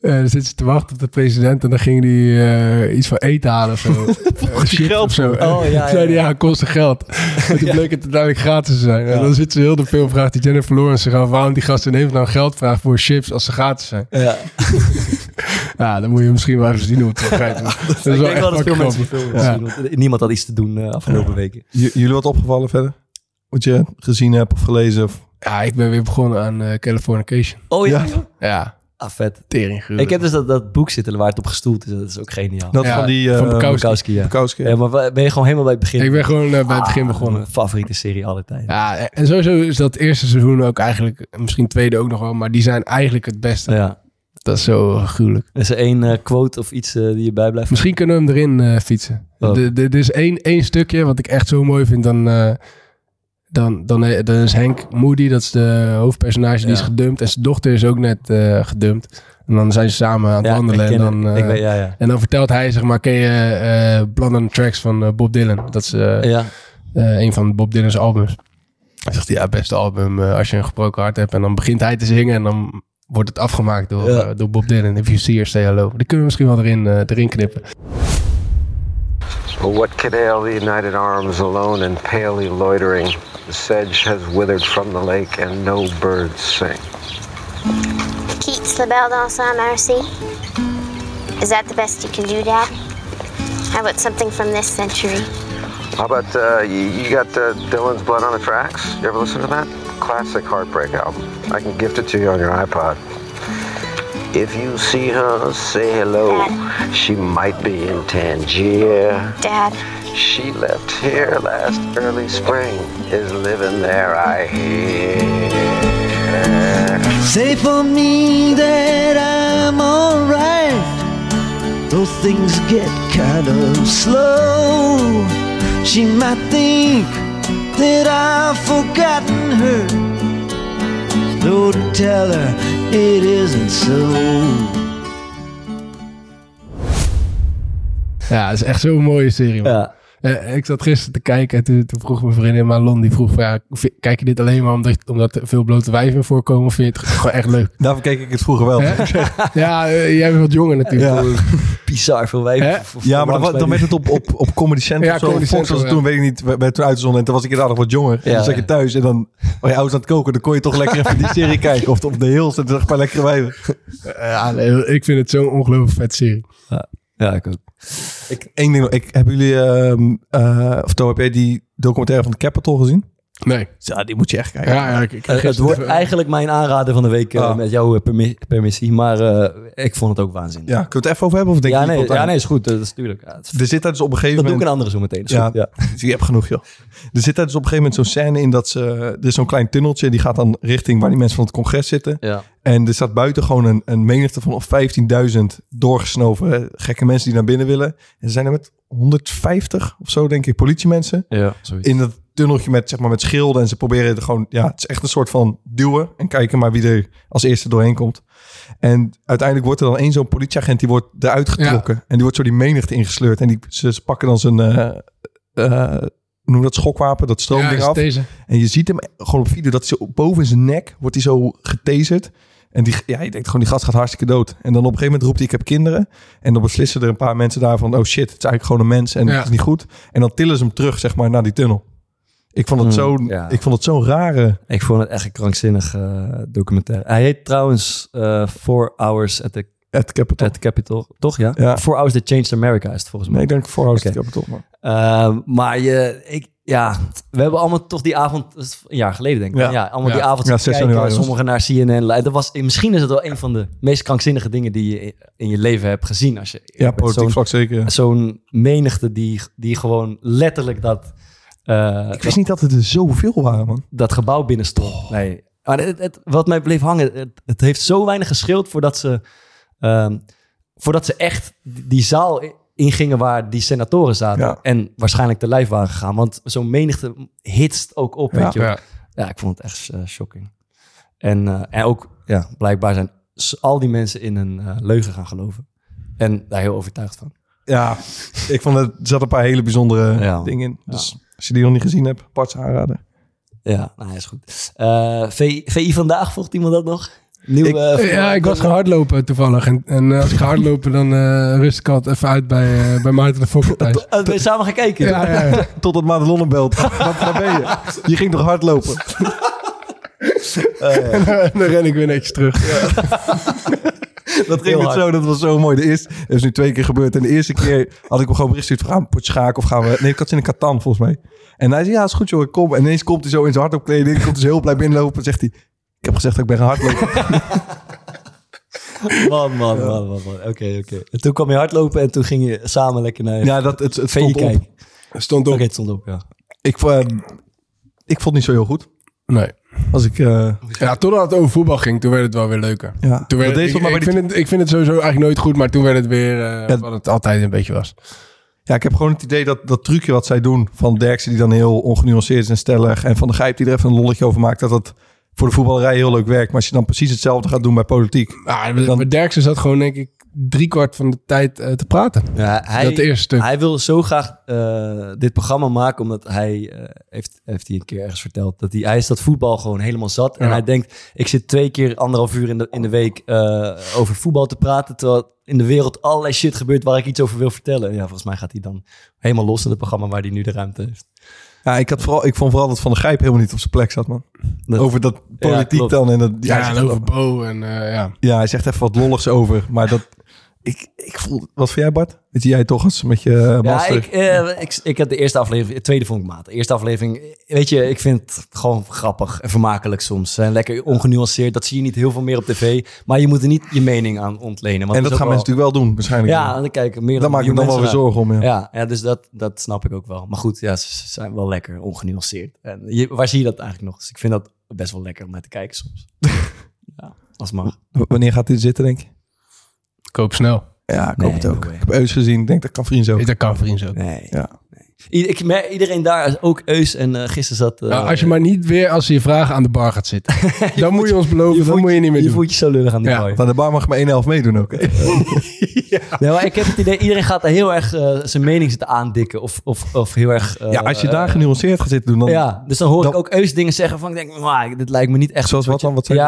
Speaker 2: Eh, dan zitten ze te wachten op de president en dan ging die eh, iets van eten halen of zo. Eh, chips
Speaker 4: geld
Speaker 2: of zo.
Speaker 1: Oh, ja,
Speaker 2: Toen zei hij,
Speaker 1: ja.
Speaker 2: ja, kostte geld. En toen bleek het uiteindelijk gratis te zijn. En dan zit ze heel de film vraagt die Jennifer Lawrence zich af waarom die gast ineens nou geld vraagt voor chips als ze gratis zijn.
Speaker 1: Ja.
Speaker 2: Ja, dan moet je misschien wel even zien hoe het begrijpt. Dat is
Speaker 1: ik denk wel dat veel mensen die
Speaker 2: grappig.
Speaker 1: film hebben gezien. want Niemand had iets te doen uh, afgelopen weken.
Speaker 4: J- jullie wat opgevallen verder? Wat je gezien hebt of gelezen? Of...
Speaker 2: Ja, ik ben weer begonnen aan uh, Californication.
Speaker 1: Oh ja?
Speaker 4: Ja.
Speaker 1: Ah, vet.
Speaker 2: tering gruwelijk.
Speaker 1: Ik heb dus dat, dat boek zitten waar het op gestoeld is. Dat is ook geniaal.
Speaker 4: Dat
Speaker 2: Ja,
Speaker 4: van die...
Speaker 2: van
Speaker 4: eh,
Speaker 2: Bukowski.
Speaker 1: Bukowski, ja.
Speaker 4: Bukowski.
Speaker 1: ja. Maar ben je gewoon helemaal bij het begin?
Speaker 2: Ik ben gewoon uh, bij het begin
Speaker 1: Ah,
Speaker 2: begonnen.
Speaker 1: Mijn favoriete serie alle tijden.
Speaker 2: Ja, en sowieso is dat eerste seizoen ook eigenlijk, misschien tweede ook nog wel, maar die zijn eigenlijk het beste.
Speaker 1: Ja.
Speaker 2: Dat is zo gruwelijk.
Speaker 1: Is er één eh, quote of iets uh, die je bijblijft?
Speaker 2: Misschien kunnen we hem erin uh, fietsen.
Speaker 1: Oh.
Speaker 2: Er is één, één stukje wat ik echt zo mooi vind. Dan, uh, dan, dan, dan is Henk Moody, dat is de hoofdpersonage, die
Speaker 1: Ja.
Speaker 2: is gedumpt. En zijn dochter is ook net uh, gedumpt. En dan zijn ze samen aan het
Speaker 1: Ja,
Speaker 2: wandelen. En dan, eh,
Speaker 1: weet- ja,
Speaker 2: en dan vertelt hij, zeg maar, ken je eh Blood on Tracks van eh, Bob Dylan? Dat is eh, eh, een van Bob Dylan's albums. Hij zegt, ja, beste album eh, als je een gebroken hart hebt. En dan begint hij te zingen en dan wordt het afgemaakt door, eh, door Bob Dylan. If you see her, say hello. Die kunnen we misschien wel erin, eh, erin knippen.
Speaker 5: What could ail the united arms alone and palely loitering? The sedge has withered from the lake and no birds sing.
Speaker 6: Keats LaBelle Dansant Mercy. Is that the best you can do, Dad? How about something from this century?
Speaker 5: How about uh, you, you got uh, Dylan's Blood on the Tracks? You ever listen to that? Classic heartbreak album. I can gift it to you on your iPod. If you see her, say hello.
Speaker 6: Dad.
Speaker 5: She might be in Tangier.
Speaker 6: Dad,
Speaker 5: She left here last early spring. Is living there, I hear.
Speaker 7: Say for me that I'm alright. Though things get kind of slow. She might think that I've forgotten her. Slow to tell her it isn't so.
Speaker 2: Ja, het is echt zo'n mooie serie, man.
Speaker 1: Ja.
Speaker 2: Eh, ik zat gisteren te kijken en toen, toen vroeg mijn vriendin Malon, die vroeg van ja, kijk je dit alleen maar omdat, omdat er veel blote wijven voorkomen of vind je het gewoon echt leuk?
Speaker 4: Daarvoor keek ik het vroeger wel.
Speaker 2: Ja, eh, jij bent wat jonger natuurlijk.
Speaker 4: Ja.
Speaker 1: Bizar veel wijven.
Speaker 4: Ja, maar dan, dan
Speaker 1: bij
Speaker 4: werd het op, op, op Comedy Central
Speaker 2: Ja,
Speaker 4: of zo.
Speaker 2: Comedy
Speaker 4: Fox was
Speaker 2: Central,
Speaker 4: het toen,
Speaker 2: ja.
Speaker 4: weet ik niet. Werden toen uitgezonden en toen was ik inderdaad nog wat jonger. En
Speaker 1: Ja,
Speaker 4: dan zat je
Speaker 1: ja.
Speaker 4: thuis en dan was je oud aan het koken. Dan kon je toch lekker even die serie kijken. Of op de Hills en toen dacht ik, een paar lekkere wijven.
Speaker 2: Ja, nee, ik vind het zo'n ongelooflijk vet serie.
Speaker 1: Ja, ik ook.
Speaker 4: Ik, één ding. Ik, hebben jullie, ehm eh, of heb jij die documentaire van de Capitol gezien?
Speaker 2: Nee.
Speaker 4: Ja, die moet je echt kijken.
Speaker 2: Ja, ja, ik, ik
Speaker 1: Eh, het wordt
Speaker 2: even-
Speaker 1: eigenlijk mijn aanrader van de week eh,
Speaker 4: Ah.
Speaker 1: met jouw eh, permi- permissie. Maar eh, ik vond het ook waanzinnig.
Speaker 4: Ja, kunnen we het even over hebben? Of denk
Speaker 1: ja,
Speaker 4: je
Speaker 1: nee, ja, nee, is goed. Dat is natuurlijk. Ja, het is-
Speaker 4: Er zit daar dus op een gegeven
Speaker 1: dat doe ik
Speaker 4: moment...
Speaker 1: een andere zo meteen.
Speaker 4: Ja,
Speaker 1: ja.
Speaker 4: Dus je hebt genoeg, joh. Er zit daar dus op een gegeven moment zo'n scène in dat ze... Er is zo'n klein tunneltje, die gaat dan richting waar die mensen van het congres zitten.
Speaker 1: Ja.
Speaker 4: En er staat buiten gewoon een, een menigte van of 15.000 doorgesnoven gekke mensen die naar binnen willen. En er zijn er met 150 of zo, denk ik, politiemensen.
Speaker 1: Ja, zoiets.
Speaker 4: In dat tunneltje met, zeg maar, met schilden. En ze proberen er gewoon... Ja, het is echt een soort van duwen. En kijken maar wie er als eerste doorheen komt. En uiteindelijk wordt er dan één zo'n politieagent... die wordt eruit getrokken. En die wordt zo die menigte ingesleurd. En die, ze, ze pakken dan zijn... eh eh, noem dat schookwapen, dat
Speaker 2: ja,
Speaker 4: stroomding
Speaker 2: is
Speaker 4: af.
Speaker 2: deze.
Speaker 4: En je ziet hem gewoon op video dat hij zo boven zijn nek wordt hij zo getaserd. En die, ja, je denkt gewoon, die gast gaat hartstikke dood. En dan op een gegeven moment roept hij, ik heb kinderen. En dan beslissen er een paar mensen daarvan, oh shit, het is eigenlijk gewoon een mens en
Speaker 2: Ja.
Speaker 4: het is niet goed. En dan tillen ze hem terug, zeg maar, naar die tunnel. Ik vond het
Speaker 1: Mm,
Speaker 4: zo,
Speaker 1: ja.
Speaker 4: ik vond het zo'n rare...
Speaker 1: Ik vond het echt een krankzinnig eh, documentaire. Hij heet trouwens eh Four Hours at the,
Speaker 4: Het Capitol.
Speaker 1: at the Capitol. Toch, ja?
Speaker 4: Ja.
Speaker 1: Four Hours That Changed America is het volgens mij.
Speaker 4: Nee, ik denk voor House
Speaker 1: Oké.
Speaker 4: Capitol. Maar.
Speaker 1: Eh, maar je, ik, ja, we hebben allemaal toch die avond, een jaar geleden denk ik.
Speaker 4: Ja.
Speaker 1: Ja, allemaal
Speaker 2: Ja.
Speaker 1: die avond
Speaker 4: Ja,
Speaker 1: zitten
Speaker 4: 6
Speaker 1: kijken, sommigen naar CNN. Dat was, misschien is het wel een van de meest krankzinnige dingen die je in je leven hebt gezien. Als je
Speaker 4: Ja, politiek
Speaker 1: zo'n,
Speaker 4: vlak zeker.
Speaker 1: zo'n menigte die, die gewoon letterlijk dat,
Speaker 4: Ik wist niet dat het er zoveel waren, man.
Speaker 1: dat gebouw binnenstond. Nee. Maar het, het- wat mij bleef hangen, het, het heeft zo weinig geschild voordat ze, ehm, voordat ze echt die zaal ingingen waar die senatoren zaten.
Speaker 4: Ja.
Speaker 1: En waarschijnlijk te lijf waren gegaan. Want zo'n menigte hitst ook op,
Speaker 4: Ja.
Speaker 1: weet je.
Speaker 2: Ja.
Speaker 1: Ja, ik vond het echt eh, shocking. En, eh, en ook, ja, blijkbaar zijn al die mensen in een eh, leugen gaan geloven. En daar heel overtuigd van.
Speaker 4: Ja, ik vond het, er zat een paar hele bijzondere
Speaker 1: Ja.
Speaker 4: dingen in. Dus als je die nog niet gezien hebt, apart aanraden.
Speaker 1: Ja, nou, is goed. Eh, V- VI vandaag, volgt iemand dat nog? Nieuw,
Speaker 4: Ik-
Speaker 1: eh,
Speaker 2: Ja, ik was gaan hardlopen toevallig. En, en eh, als ik ga hardlopen, dan eh, rust ik altijd even uit bij, eh, bij Maarten de Fokker thuis.
Speaker 1: Ben je samen gaan kijken?
Speaker 2: Ja, ja, ja.
Speaker 4: Totdat hem belt. Waar ben je? Je ging toch hardlopen?
Speaker 2: En dan ren ik weer netjes terug.
Speaker 4: Dat ging het zo, dat was zo mooi. De eerste, dat is nu twee keer gebeurd. En de eerste keer had ik hem gewoon bericht gestuurd. van, Gaan we een potje schaken of gaan we... Nee, ik had zin in Catan volgens mij. En hij zei, ja, is goed joh, ik kom. En ineens komt hij zo in zijn hardloopkleding. Komt hij zo heel blij binnenlopen. En zegt hij, ik heb gezegd dat ik ben gaan hardlopen.
Speaker 1: Man, man, man, man. man. Oké, oké. En toen kwam je hardlopen en toen ging je samen lekker naar
Speaker 4: ja, dat, het, het stond op.
Speaker 2: Stond
Speaker 1: Oké, het stond op, ja.
Speaker 4: Ik, eh, ik vond het niet zo heel goed.
Speaker 2: Nee.
Speaker 4: Als ik... eh,
Speaker 2: Ja, totdat het over voetbal ging, toen werd het wel weer leuker.
Speaker 4: ja,
Speaker 2: Toen werd, ik,
Speaker 4: maar
Speaker 2: ik, vind het, ik vind het sowieso eigenlijk nooit goed, maar toen werd het weer eh,
Speaker 4: Ja.
Speaker 2: wat het altijd een beetje was.
Speaker 4: Ja, ik heb gewoon het idee dat dat trucje wat zij doen... van Derksen die dan heel ongenuanceerd is en stellig... en Van de Gijp die er even een lolletje over maakt... dat dat voor de voetballerij heel leuk werk. Maar als je dan precies hetzelfde gaat doen bij politiek.
Speaker 2: Ah,
Speaker 4: Dan-
Speaker 2: Derksen zat gewoon, denk ik, driekwart van de tijd eh, te praten.
Speaker 1: Ja, hij,
Speaker 2: dat eerste
Speaker 1: hij wil zo graag eh, dit programma maken, omdat hij, eh, heeft, heeft hij een keer ergens verteld, dat hij, hij is dat voetbal gewoon helemaal zat. En hij denkt, ik zit twee keer anderhalf uur in de, in de week over voetbal te praten, terwijl in de wereld allerlei shit gebeurt waar ik iets over wil vertellen. Ja, volgens mij gaat hij dan helemaal los in het programma waar hij nu de ruimte heeft.
Speaker 4: Ja, ik, had vooral, ik vond vooral dat Van der Gijp helemaal niet op zijn plek zat, man.
Speaker 1: Dat-
Speaker 4: over dat politiek dan. En dat,
Speaker 2: ja, en over Bo en eh, ja.
Speaker 4: ja, hij zegt even wat lolligs over. Maar dat... Ik, ik voel... Wat vind jij, Bart? Je, jij toch eens met je eh,
Speaker 1: Ja,
Speaker 4: master?
Speaker 1: ik, eh, ik, ik heb de eerste aflevering, de tweede vond ik maat. De eerste aflevering, weet je, ik vind het gewoon grappig en vermakelijk soms. En lekker ongenuanceerd, dat zie je niet heel veel meer op tv. Maar je moet er niet je mening aan ontlenen. Want
Speaker 4: en dat gaan mensen natuurlijk wel doen, waarschijnlijk.
Speaker 1: Ja, dan kijken meer
Speaker 4: Daar
Speaker 1: dan
Speaker 4: maak ik me dan wel weer zorgen om, ja.
Speaker 1: Ja, ja, dus dat, dat snap ik ook wel. Maar goed, ja, ze zijn wel lekker ongenuanceerd. En je, waar zie je dat eigenlijk nog? Dus ik vind dat best wel lekker om naar te kijken soms. ja, als mag.
Speaker 4: W- Wanneer gaat dit zitten, denk je?
Speaker 2: Koop snel.
Speaker 4: Ja, ik
Speaker 1: Nee,
Speaker 4: hoop het ook.
Speaker 1: no
Speaker 4: ik heb Eus gezien. Ik denk dat kan vriend zo.
Speaker 2: Dat kan vriends ook.
Speaker 1: Nee.
Speaker 4: Ja.
Speaker 1: Ik merk, iedereen daar, ook Eus en eh, gisteren zat... eh,
Speaker 2: Nou, als je maar niet weer als ze je vragen aan de bar gaat zitten. dan moet je ons beloven,
Speaker 1: voelt
Speaker 2: moet je niet meer
Speaker 1: Je
Speaker 2: doen.
Speaker 1: voelt je zo lullig aan die
Speaker 2: Ja.
Speaker 4: Want aan de bar mag maar één helft meedoen ook. hè?
Speaker 1: Nee, maar ik heb het idee, iedereen gaat daar heel erg eh, zijn mening zitten aandikken. Of, of, of heel erg...
Speaker 4: ja, als je daar genuanceerd gaat zitten doen, dan...
Speaker 1: Ja, dus dan hoor ik
Speaker 4: dan-
Speaker 1: ook Eus dingen zeggen van... Ik denk, "Maar, dit lijkt me niet echt...
Speaker 4: Zoals wat dan? Wat zei je?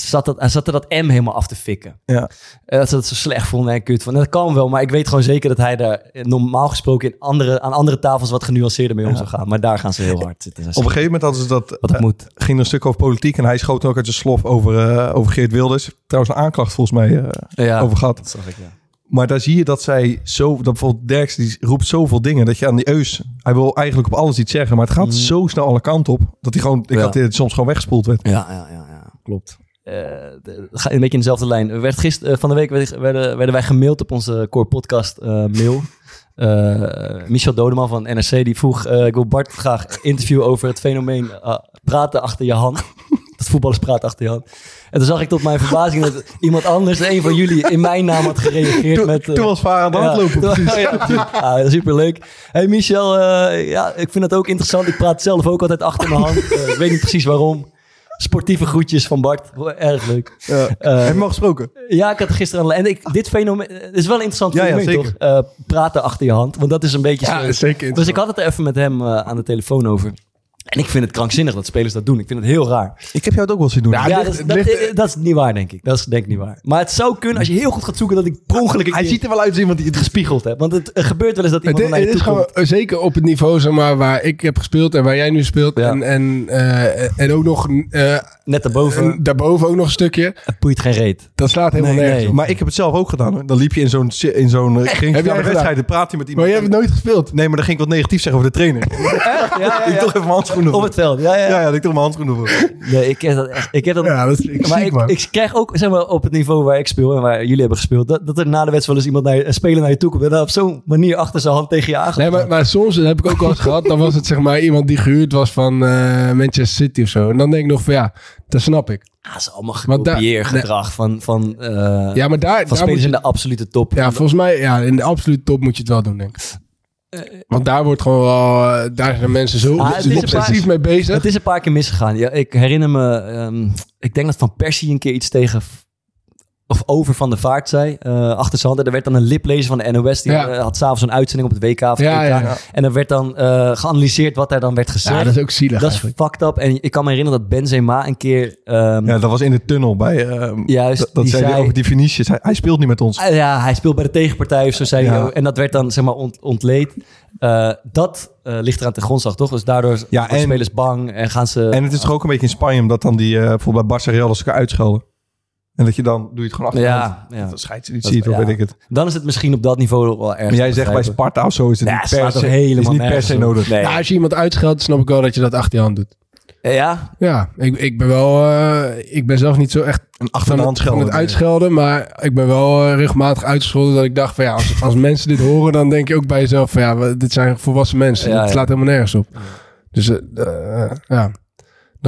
Speaker 1: Zat dat, hij zat er dat M helemaal af te fikken.
Speaker 4: Ja.
Speaker 1: Eh, Dat ze dat zo slecht vonden en kut vonden. Dat kan wel, maar ik weet gewoon zeker dat hij daar eh, normaal gesproken in andere, aan andere tafels wat genuanceerder mee om zou gaan. Maar daar gaan ze heel hard zitten.
Speaker 4: Op een gegeven moment hadden ze dat...
Speaker 1: Wat het
Speaker 4: eh,
Speaker 1: moet.
Speaker 4: ging er een stuk over politiek en hij schoot ook uit zijn slof over, eh, over Geert Wilders. Trouwens een aanklacht volgens mij eh,
Speaker 1: Ja,
Speaker 4: over gehad.
Speaker 1: dat zag ik, ja.
Speaker 4: Maar daar zie je dat zij zo... Dat bijvoorbeeld Derks die roept zoveel dingen dat je aan die Eus... Hij wil eigenlijk op alles iets zeggen, maar het gaat zo snel alle kanten op. Dat hij gewoon... Ik
Speaker 1: Mhm. Ja.
Speaker 4: had dit soms gewoon weggespoeld werd.
Speaker 1: Ja, ja, ja, ja klopt. Eh, een beetje in dezelfde lijn. Er Werd gisteren, eh, van de week werden, werden, wij gemaild op onze Core Podcast eh, mail. Michel Dodeman van NRC die vroeg: Ik wil Bart graag interviewen over het fenomeen praten achter je hand. Dat voetballers praten achter je hand. En toen zag ik tot mijn verbazing dat iemand anders, een van jullie, in mijn naam had gereageerd.
Speaker 4: Toen,
Speaker 1: met,
Speaker 4: toen was Vaar aan de
Speaker 1: ja,
Speaker 4: hardlopen.
Speaker 1: toen-
Speaker 4: precies.
Speaker 1: ja. Ah, superleuk. Hey Michel, ja, ik vind het ook interessant. Ik praat zelf ook altijd achter mijn hand. Ik weet niet precies waarom. Sportieve groetjes van Bart. Erg leuk.
Speaker 4: Ja.
Speaker 1: Eh,
Speaker 4: Heb je al gesproken?
Speaker 1: ja, ik had er gisteren aan... En ik, dit fenomeen het is wel een interessant
Speaker 4: Ja,
Speaker 1: fenomeen, toch? Eh, praten achter je hand. Want dat is een beetje...
Speaker 2: Ja,
Speaker 1: zo-
Speaker 2: zeker.
Speaker 1: dus ik had het er even met hem eh, aan de telefoon over. En ik vind het krankzinnig dat spelers dat doen. Ik vind het heel raar.
Speaker 4: Ik heb jou het ook wel zien doen.
Speaker 2: Ja,
Speaker 1: Ja,
Speaker 2: ligt-
Speaker 1: dat, is,
Speaker 2: het
Speaker 1: dat,
Speaker 2: ligt-
Speaker 1: dat is niet waar, denk ik. Dat is denk ik niet waar. Maar het zou kunnen, als je heel goed gaat zoeken, dat ik per ongeluk
Speaker 4: hij
Speaker 1: keer
Speaker 4: ziet er wel uit als iemand die het
Speaker 1: gespiegeld heb. Want het gebeurt wel eens dat
Speaker 2: Het,
Speaker 1: iemand naar je
Speaker 2: het is
Speaker 1: toe
Speaker 2: gewoon
Speaker 1: komt.
Speaker 2: eh, zeker op het niveau zeg maar, waar ik heb gespeeld en waar jij nu speelt.
Speaker 1: Ja.
Speaker 2: En, en, eh, en ook nog eh,
Speaker 1: Net daarboven,
Speaker 2: en daarboven ook nog een stukje.
Speaker 1: het boeit geen reet.
Speaker 2: Dat slaat helemaal
Speaker 1: Nee,
Speaker 2: nergens
Speaker 1: nee.
Speaker 4: Maar ik heb het zelf ook gedaan. Hoor. Dan liep je in zo'n in zo'n ging
Speaker 2: Heb
Speaker 4: je
Speaker 2: jij
Speaker 4: naar de wedstrijd, dan praat je met iemand.
Speaker 2: Maar jij hebt het nooit gespeeld.
Speaker 4: Nee, maar dan ging ik wat negatief zeggen over de trainer.
Speaker 1: Ja, ja,
Speaker 4: Ik toch even mijn handschoenen
Speaker 1: Op het veld, ja, ja.
Speaker 4: Ja, ik toch mijn handschoenen voor.
Speaker 1: Nee, ik heb dat echt. Ik heb dat,
Speaker 2: Ja, dat is ik
Speaker 1: maar
Speaker 2: ziek,
Speaker 1: ik, ik krijg ook, zeg maar, op het niveau waar ik speel en waar jullie hebben gespeeld, dat, dat er na de wedstrijd wel eens iemand naar je, een speler naar je toe komt en dan op zo'n manier achter zijn hand tegen je aan.
Speaker 2: Nee, maar, maar soms dat heb ik ook wel eens gehad. Dan was het zeg maar iemand die gehuurd was van eh, Manchester City of zo. En dan denk ik nog van ja, dat snap ik.
Speaker 1: Ah, dat is allemaal
Speaker 2: Want daar-
Speaker 1: gekopieergedrag van, van, eh,
Speaker 2: Ja, maar daar,
Speaker 1: van
Speaker 2: daar
Speaker 1: spelers
Speaker 2: je,
Speaker 1: in de absolute top.
Speaker 2: ja, volgens mij ja, in de absolute top moet je het wel doen, denk ik. Want daar wordt gewoon wel, eh, daar zijn mensen zo
Speaker 1: Ah,
Speaker 2: obsessief
Speaker 1: paar-
Speaker 2: mee bezig.
Speaker 1: Het is een paar keer misgegaan. Ja, ik herinner me, ehm, ik denk dat Van Persie een keer iets tegen of over Van de Vaart zei, eh achter zijn er werd dan een liplezer van de NOS, die
Speaker 2: Ja.
Speaker 1: eh, had s'avonds een uitzending op het WK. Of
Speaker 2: Ja,
Speaker 1: EK.
Speaker 2: ja, ja.
Speaker 1: En er werd dan eh, geanalyseerd wat er dan werd gezegd.
Speaker 2: Ja, dat is ook zielig
Speaker 1: Dat is fucked up. En ik kan me herinneren dat Benzema een keer... ehm,
Speaker 4: Ja, dat was in de tunnel bij... ehm,
Speaker 1: Juist,
Speaker 4: dat zei hij over die Vinicius. Hij, hij speelt niet met ons.
Speaker 1: Ah, Ja, hij speelt bij de tegenpartij of zo zei hij. En dat werd dan zeg maar ont, ontleed. Eh, dat ligt eraan ten grondslag, toch? Dus daardoor
Speaker 4: Ja,
Speaker 1: worden
Speaker 4: en-
Speaker 1: spelers bang en gaan ze...
Speaker 4: En het is toch ook een beetje in Spanje, omdat dan die bijvoorbeeld bij Barça Real als elkaar uitschelden. En dat je dan, doe je het gewoon achter
Speaker 1: ja, ja.
Speaker 4: Dat scheidt ze niet
Speaker 1: Dat-
Speaker 4: ziet, of
Speaker 1: ja.
Speaker 4: weet ik het.
Speaker 1: Dan is het misschien op dat niveau wel erg.
Speaker 4: Maar jij zegt bij Sparta of zo is het
Speaker 1: Ja,
Speaker 4: niet per se,
Speaker 1: helemaal
Speaker 4: is niet per se nodig.
Speaker 1: Nee.
Speaker 2: Ja, als je iemand uitscheldt, snap ik wel dat je dat achter je hand doet.
Speaker 1: Ja?
Speaker 2: Ja, ik, ik ben wel, eh, ik ben zelf niet zo echt
Speaker 4: Een achter
Speaker 2: van
Speaker 4: de
Speaker 2: het,
Speaker 4: hand
Speaker 2: van
Speaker 4: schelden.
Speaker 2: het uitschelden, maar ik ben wel eh, regelmatig uitgescholden dat ik dacht van ja, als, als mensen dit horen, dan denk je ook bij jezelf van ja, we- dit zijn volwassen mensen.
Speaker 1: Ja,
Speaker 2: Het
Speaker 1: ja.
Speaker 2: slaat helemaal nergens op. Dus eh, eh, ja,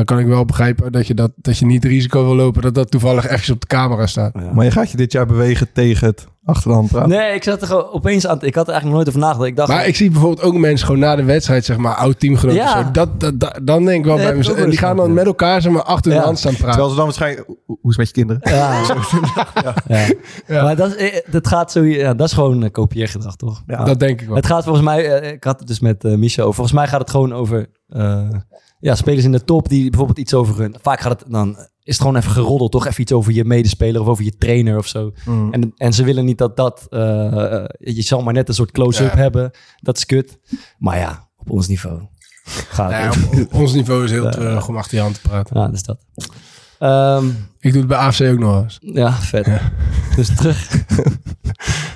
Speaker 2: dan kan ik wel begrijpen dat je, dat, dat je niet het risico wil lopen dat dat toevallig eventjes op de camera staat.
Speaker 1: Ja.
Speaker 4: Maar je gaat je dit jaar bewegen tegen het Achter de hand praten.
Speaker 1: Nee, ik zat er gewoon opeens aan. Ik had er eigenlijk nooit over nagedacht. Ik dacht,
Speaker 2: Maar ik zie bijvoorbeeld ook mensen gewoon na de wedstrijd, zeg maar, oud teamgenoten.
Speaker 1: Ja.
Speaker 2: Zo, dat, dat, dat- dan denk ik wel
Speaker 1: Nee,
Speaker 2: bij mezelf. Die gaan dan met elkaar, zeg maar, achter de
Speaker 1: Ja.
Speaker 2: hand staan praten.
Speaker 4: Terwijl ze dan waarschijnlijk... Hoe is het met je kinderen?
Speaker 1: Ja. ja. Maar dat, eh, dat gaat zo. Ja, dat is gewoon eh, kopieergedrag, toch?
Speaker 4: Ja.
Speaker 2: Dat denk ik wel.
Speaker 1: Het gaat volgens mij, eh, ik had het dus met eh Michel over. Volgens mij gaat het gewoon over eh, ja, spelers in de top die bijvoorbeeld iets over hun. Vaak gaat het dan, is het gewoon even geroddeld, toch? Even iets over je medespeler of over je trainer of zo.
Speaker 4: Mm.
Speaker 1: En, en ze willen niet dat dat, eh, je zal maar net een soort close-up
Speaker 2: Ja.
Speaker 1: hebben. Dat is kut. Maar ja, op ons niveau gaat
Speaker 2: ja,
Speaker 1: het.
Speaker 2: op, op ons niveau is heel terug om achter je hand te praten.
Speaker 1: Ja, dus dat. Ehm,
Speaker 2: Ik doe het bij AFC ook nog eens.
Speaker 1: ja, vet. Dus terug.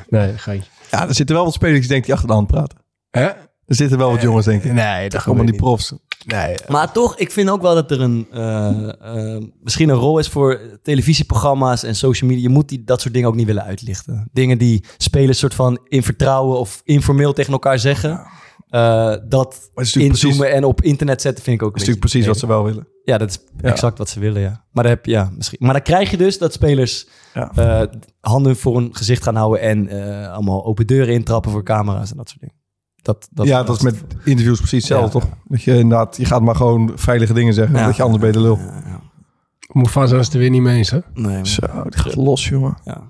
Speaker 2: Nee, geintje.
Speaker 4: Ja, er zitten wel wat spelers die denken die achter de hand praten.
Speaker 2: Hè?
Speaker 4: Er zitten wel wat jongens, denk ik.
Speaker 2: Nee, dat
Speaker 4: Allemaal
Speaker 2: gebeurt
Speaker 4: die profs.
Speaker 2: Nee,
Speaker 1: Maar toch, ik vind ook wel dat er een, eh, eh, misschien een rol is voor televisieprogramma's en social media. Je moet die, dat soort dingen ook niet willen uitlichten. Dingen die spelers soort van in vertrouwen of informeel tegen elkaar zeggen. eh, dat inzoomen
Speaker 4: precies,
Speaker 1: en op internet zetten vind ik ook
Speaker 4: het
Speaker 1: een
Speaker 4: is natuurlijk precies wat ze wel willen.
Speaker 1: Ja, dat is
Speaker 4: Ja.
Speaker 1: exact wat ze willen, ja. Maar, dan heb, je- ja, misschien. maar dan krijg je dus dat spelers
Speaker 4: Ja.
Speaker 1: eh, handen voor een gezicht gaan houden en eh, allemaal open deuren intrappen voor camera's en dat soort dingen. Dat, dat,
Speaker 4: ja, dat is met interviews precies hetzelfde,
Speaker 1: Ja.
Speaker 4: toch? Dat je inderdaad, je gaat maar gewoon veilige dingen zeggen.
Speaker 1: Ja.
Speaker 4: Dat je anders bij de lul.
Speaker 1: Ja, ja.
Speaker 2: Mufasa is het er weer niet mee eens, hè?
Speaker 1: Nee, maar-
Speaker 4: Zo, die gaat los, jongen.
Speaker 1: ja.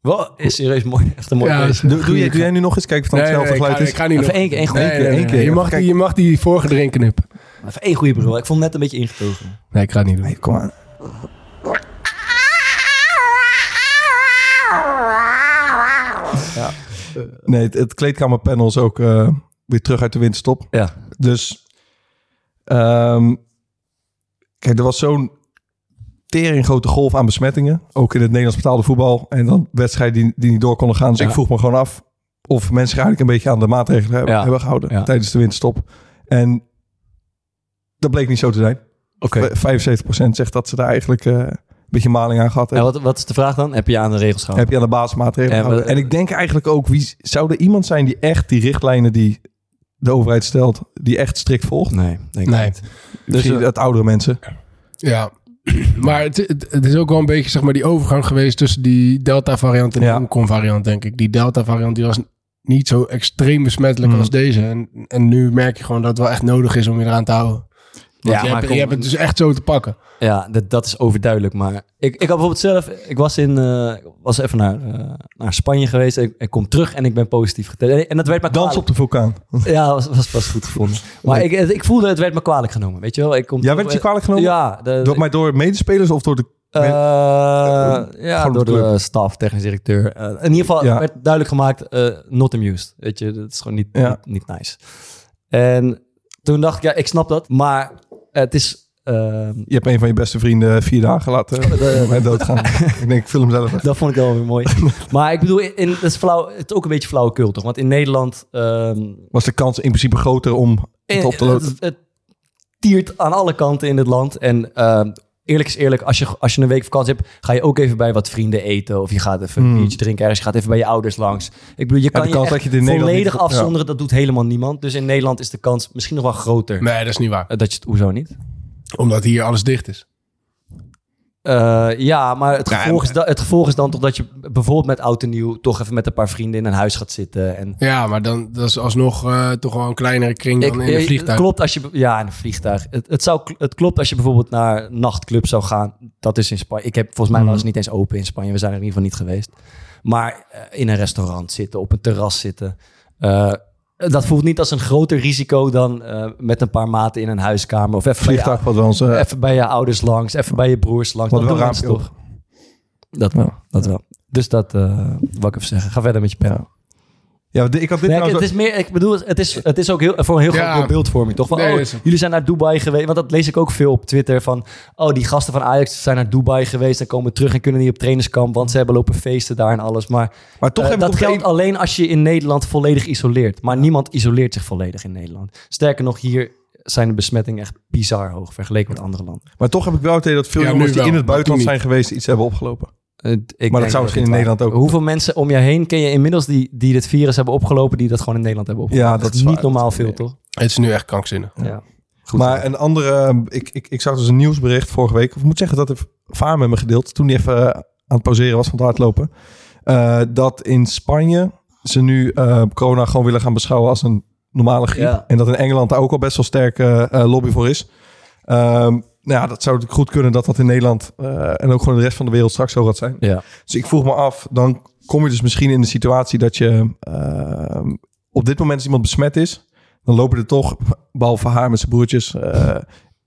Speaker 1: Wel, is serieus mooi. Echt een mooi
Speaker 2: Ja,
Speaker 4: Doe, doe, jij, doe jij nu nog eens kijken of het
Speaker 2: Nee,
Speaker 4: hetzelfde
Speaker 2: nee, ik
Speaker 4: geluid
Speaker 2: ga,
Speaker 4: is?
Speaker 2: ik ga niet
Speaker 1: Even
Speaker 2: nog.
Speaker 1: één keer, één
Speaker 4: keer,
Speaker 2: nee,
Speaker 4: één
Speaker 2: nee,
Speaker 4: keer.
Speaker 2: Je mag, die, je mag die vorige erin knippen.
Speaker 1: Even één goede bril. Ik vond het net een beetje ingetogen.
Speaker 2: Nee, ik ga het niet doen.
Speaker 4: Nee, kom aan. Ja. Nee, het, het kleedkamerpanel is ook eh, weer terug uit de winterstop.
Speaker 1: Ja.
Speaker 4: Dus, ehm, kijk, er was zo'n tering grote golf aan besmettingen. Ook in het Nederlands betaalde voetbal. En dan wedstrijden die, die niet door konden gaan. Dus
Speaker 1: Ja.
Speaker 4: ik vroeg me gewoon af of mensen eigenlijk een beetje aan de maatregelen hebben,
Speaker 1: Ja.
Speaker 4: hebben gehouden
Speaker 1: Ja.
Speaker 4: tijdens de winterstop. En dat bleek niet zo te zijn.
Speaker 1: Oké.
Speaker 4: 75% zegt dat ze daar eigenlijk eh, beetje maling aan gehad
Speaker 1: En wat, wat is de vraag dan? Heb je aan de regels gehouden?
Speaker 4: Heb je aan de basismaatregelen
Speaker 1: En
Speaker 4: gehouden. En ik denk eigenlijk ook, wie zou er iemand zijn die echt die richtlijnen die de overheid stelt, die echt strikt volgt?
Speaker 1: Nee, denk ik
Speaker 2: Nee.
Speaker 1: niet.
Speaker 4: Dus
Speaker 1: eh,
Speaker 4: het oudere mensen.
Speaker 2: Ja, maar het, het, het is ook wel een beetje zeg maar, die overgang geweest tussen die Delta-variant en de
Speaker 4: Ja.
Speaker 2: Omicron-variant, denk ik. Die Delta-variant die was niet zo extreem besmettelijk
Speaker 4: Hmm.
Speaker 2: als deze. En, en nu merk je gewoon dat het wel echt nodig is om je eraan te houden. Want
Speaker 1: Ja,
Speaker 2: je,
Speaker 1: maar
Speaker 2: hebt,
Speaker 1: kom-
Speaker 2: je hebt het dus echt zo te pakken.
Speaker 1: Ja, dat, dat is overduidelijk. Maar ik, ik had bijvoorbeeld zelf... Ik was, in, eh, was even naar, eh, naar Spanje geweest. Ik, ik kom terug en ik ben positief getest. En dat werd me
Speaker 4: Dans op de vulkaan.
Speaker 1: Ja, was, was pas goed gevonden. Maar ik, ik voelde, het werd me kwalijk genomen. Weet je wel? Ik kom
Speaker 4: Ja, werd het je kwalijk genomen?
Speaker 1: Ja. De,
Speaker 4: Door, maar door medespelers of door de...
Speaker 1: Eh, ja, door
Speaker 4: de
Speaker 1: staf, technisch directeur. In ieder geval
Speaker 4: Ja.
Speaker 1: werd duidelijk gemaakt, eh, not amused. Weet je, dat is gewoon niet,
Speaker 4: Ja.
Speaker 1: niet, niet nice. En toen dacht ik, ja, ik snap dat. Maar het is... ehm,
Speaker 4: Je hebt een van je beste vrienden vier dagen laten uh, doodgaan. ik denk, ik film zelf even.
Speaker 1: dat vond ik wel weer mooi. maar ik bedoel, in, dat is flauw, het is ook een beetje flauwekul, toch? Want in Nederland... ehm,
Speaker 4: Was de kans in principe groter om het op te
Speaker 1: Eh,
Speaker 4: lopen?
Speaker 1: Het, het tiert aan alle kanten in het land. En ehm, eerlijk is eerlijk, als je, als je een week vakantie hebt, ga je ook even bij wat vrienden eten. Of je gaat even een
Speaker 4: Hmm.
Speaker 1: biertje drinken ergens. Je gaat even bij je ouders langs. Ik bedoel, je kan
Speaker 4: de
Speaker 1: je,
Speaker 4: kans
Speaker 1: echt
Speaker 4: dat je het in Nederland
Speaker 1: volledig
Speaker 4: niet-
Speaker 1: afzonderen. Dat doet helemaal niemand. Dus in Nederland is de kans misschien nog wel groter.
Speaker 2: Nee, dat is niet waar.
Speaker 1: eh, Dat je het, hoezo niet?
Speaker 2: Omdat hier alles dicht is.
Speaker 1: Eh, ja, maar het gevolg, is da- het gevolg is dan toch dat je bijvoorbeeld met oud en nieuw toch even met een paar vrienden in een huis gaat zitten. En
Speaker 2: Ja, maar dan dat is alsnog eh, toch wel een kleinere kring dan
Speaker 1: Ik-
Speaker 2: in een
Speaker 1: eh,
Speaker 2: vliegtuig.
Speaker 1: Het klopt als je... Ja, in een vliegtuig. Het, het, zou, het klopt als je bijvoorbeeld naar een nachtclub zou gaan. Dat is in Spanje. Ik heb volgens mij
Speaker 4: Mhm.
Speaker 1: was het niet eens open in Spanje. We zijn er in ieder geval niet geweest. Maar in een restaurant zitten, op een terras zitten. Eh, dat voelt niet als een groter risico dan eh, met een paar maten in een huiskamer. Of even, bij je,
Speaker 4: Vliegtuig wat wel eens... eh,
Speaker 1: even bij je ouders langs, even bij je broers langs.
Speaker 4: Wat
Speaker 1: Dat
Speaker 4: wel
Speaker 1: toch? Dat wel, dat wel. Dus dat uh, wil ik even zeggen. Ga verder met je pen.
Speaker 4: Ja, ik had dit
Speaker 1: Nee, het is meer, ik bedoel, het is, het is ook heel, voor een heel
Speaker 2: Ja.
Speaker 1: groot beeldvorming, toch? Van,
Speaker 2: Nee,
Speaker 1: oh, jullie zijn naar Dubai geweest. Want dat lees ik ook veel op Twitter. Van, oh, die gasten van Ajax zijn naar Dubai geweest en komen terug en kunnen niet op trainingskamp, want ze hebben lopen feesten daar en alles. Maar,
Speaker 4: Maar toch hebben
Speaker 1: dat geldt alleen als je in Nederland volledig isoleert. Maar niemand isoleert zich volledig in Nederland. Sterker nog, hier zijn de besmettingen echt bizar hoog vergeleken met andere landen.
Speaker 4: Maar toch heb ik wel het idee dat veel
Speaker 2: Ja,
Speaker 4: jongens die
Speaker 2: wel,
Speaker 4: in het buitenland zijn geweest iets hebben opgelopen.
Speaker 1: Ik denk
Speaker 4: dat zou misschien in Nederland ook-
Speaker 1: Hoeveel mensen om je heen ken je inmiddels die, die dit virus hebben opgelopen, die dat gewoon in Nederland hebben opgelopen?
Speaker 4: Ja, dat is
Speaker 1: niet
Speaker 4: waar.
Speaker 1: normaal veel, toch?
Speaker 2: Het is nu echt krankzinnig.
Speaker 1: Ja. Goed
Speaker 4: maar een andere, ik, ik, ik zag dus een nieuwsbericht vorige week. Of ik moet zeggen dat de vaar met me gedeeld. Toen hij even eh, aan het pauzeren was van het hardlopen. eh, dat in Spanje ze nu eh, corona gewoon willen gaan beschouwen als een normale griep.
Speaker 1: Ja.
Speaker 4: En dat in Engeland daar ook al best wel sterke eh, lobby voor is. Ehm, nou ja, dat zou natuurlijk goed kunnen dat dat in Nederland eh, en ook gewoon de rest van de wereld straks zo gaat zijn.
Speaker 1: Ja.
Speaker 4: Dus ik vroeg me af, dan kom je dus misschien in de situatie dat je ehm, op dit moment als iemand besmet is, dan lopen er toch, behalve haar met zijn broertjes, eh,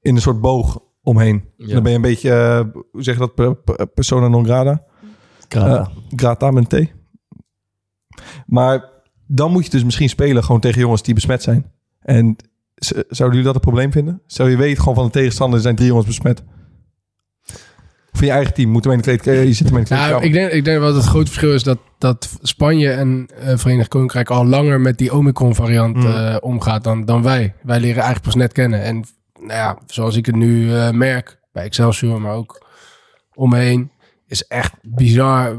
Speaker 4: in een soort boog omheen.
Speaker 1: Ja.
Speaker 4: Dan ben je een beetje, eh, hoe zeg je dat, per- per- persona non grata?
Speaker 1: Grata.
Speaker 4: Eh, grata met een T. Maar dan moet je dus misschien spelen gewoon tegen jongens die besmet zijn. En zouden jullie dat een probleem vinden? Stel je weet gewoon van de tegenstander er zijn drie jongens besmet. In je eigen team moeten we in de kleedkamer. Je zit in de
Speaker 2: Nou, ik denk, ik denk wel dat het grote verschil is dat, dat Spanje en eh Verenigd Koninkrijk al langer met die Omicron-variant
Speaker 4: Mm.
Speaker 2: eh, omgaat dan, dan wij. Wij leren eigenlijk pas net kennen. En nou ja, zoals ik het nu eh, merk bij Excelsior, maar ook om me heen, is echt bizar.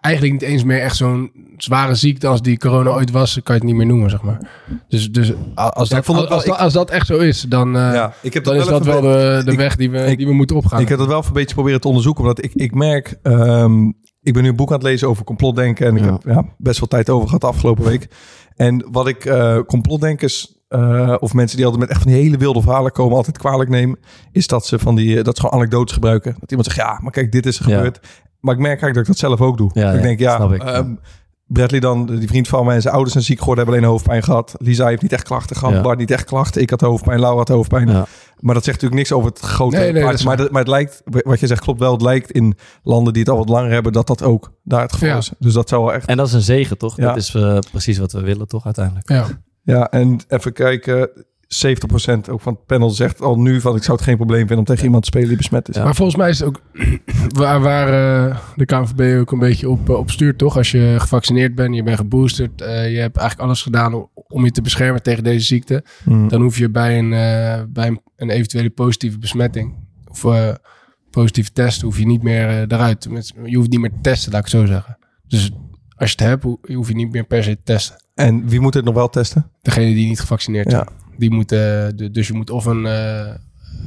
Speaker 2: Eigenlijk niet eens meer echt zo'n zware ziekte als die corona ooit was, kan je het niet meer noemen, zeg maar. Dus, dus als,
Speaker 4: Ja,
Speaker 2: dat, als,
Speaker 4: wel-
Speaker 2: als, dat, als dat echt zo is, dan, eh,
Speaker 4: ja, ik heb
Speaker 2: dan
Speaker 4: dat
Speaker 2: is dat wel de, de
Speaker 4: ik-
Speaker 2: weg die we,
Speaker 4: ik-
Speaker 2: die we moeten opgaan.
Speaker 4: Ik heb dat wel een beetje proberen te onderzoeken. Omdat ik, ik merk, ehm, ik ben nu een boek aan het lezen over complotdenken. En ik
Speaker 1: Ja.
Speaker 4: heb ja, best wel tijd over gehad de afgelopen week. En wat ik eh, complotdenkers eh, of mensen die altijd met echt van die hele wilde verhalen komen, altijd kwalijk nemen, is dat ze van die, dat ze gewoon anekdotes gebruiken. Dat iemand zegt, ja, maar kijk, dit is er
Speaker 1: Ja.
Speaker 4: Maar ik merk eigenlijk dat ik dat zelf ook doe.
Speaker 1: Ja,
Speaker 4: ik
Speaker 1: ja,
Speaker 4: denk, ja,
Speaker 1: snap ik.
Speaker 4: ehm, Bradley dan, die vriend van mij en zijn ouders zijn ziek geworden, hebben alleen hoofdpijn gehad. Lisa heeft niet echt klachten gehad.
Speaker 1: Ja.
Speaker 4: Bart niet echt klachten. Ik had hoofdpijn, Laura had hoofdpijn.
Speaker 1: Ja.
Speaker 4: Maar dat zegt natuurlijk niks over het grote
Speaker 2: Nee, nee,
Speaker 4: maar, maar het lijkt, wat je zegt klopt wel, het lijkt in landen die het al wat langer hebben, dat dat ook daar het geval
Speaker 2: Ja.
Speaker 4: is. Dus dat zou wel echt...
Speaker 1: En dat is een zegen, toch?
Speaker 4: Ja.
Speaker 1: Dat is eh, precies wat we willen, toch, uiteindelijk.
Speaker 2: Ja.
Speaker 4: Ja, en even kijken, 70% ook van het panel zegt al nu van ik zou het geen probleem vinden om tegen iemand te spelen die besmet is.
Speaker 1: Ja.
Speaker 2: Maar volgens mij is het ook waar, waar eh, de KNVB ook een beetje op, eh, op stuurt, toch? Als je gevaccineerd bent, je bent geboosterd, eh, je hebt eigenlijk alles gedaan om, om je te beschermen tegen deze ziekte.
Speaker 4: Hmm.
Speaker 2: Dan hoef je bij een, bij een, een eventuele positieve besmetting of positieve test, hoef je niet meer eruit. Je hoeft niet meer te testen, laat ik het zo zeggen. Dus als je het hebt, ho- hoef je niet meer per se te testen.
Speaker 4: En wie moet het nog wel testen?
Speaker 2: Degene die niet gevaccineerd
Speaker 4: Ja.
Speaker 2: Die moeten, de- dus je moet of een, eh,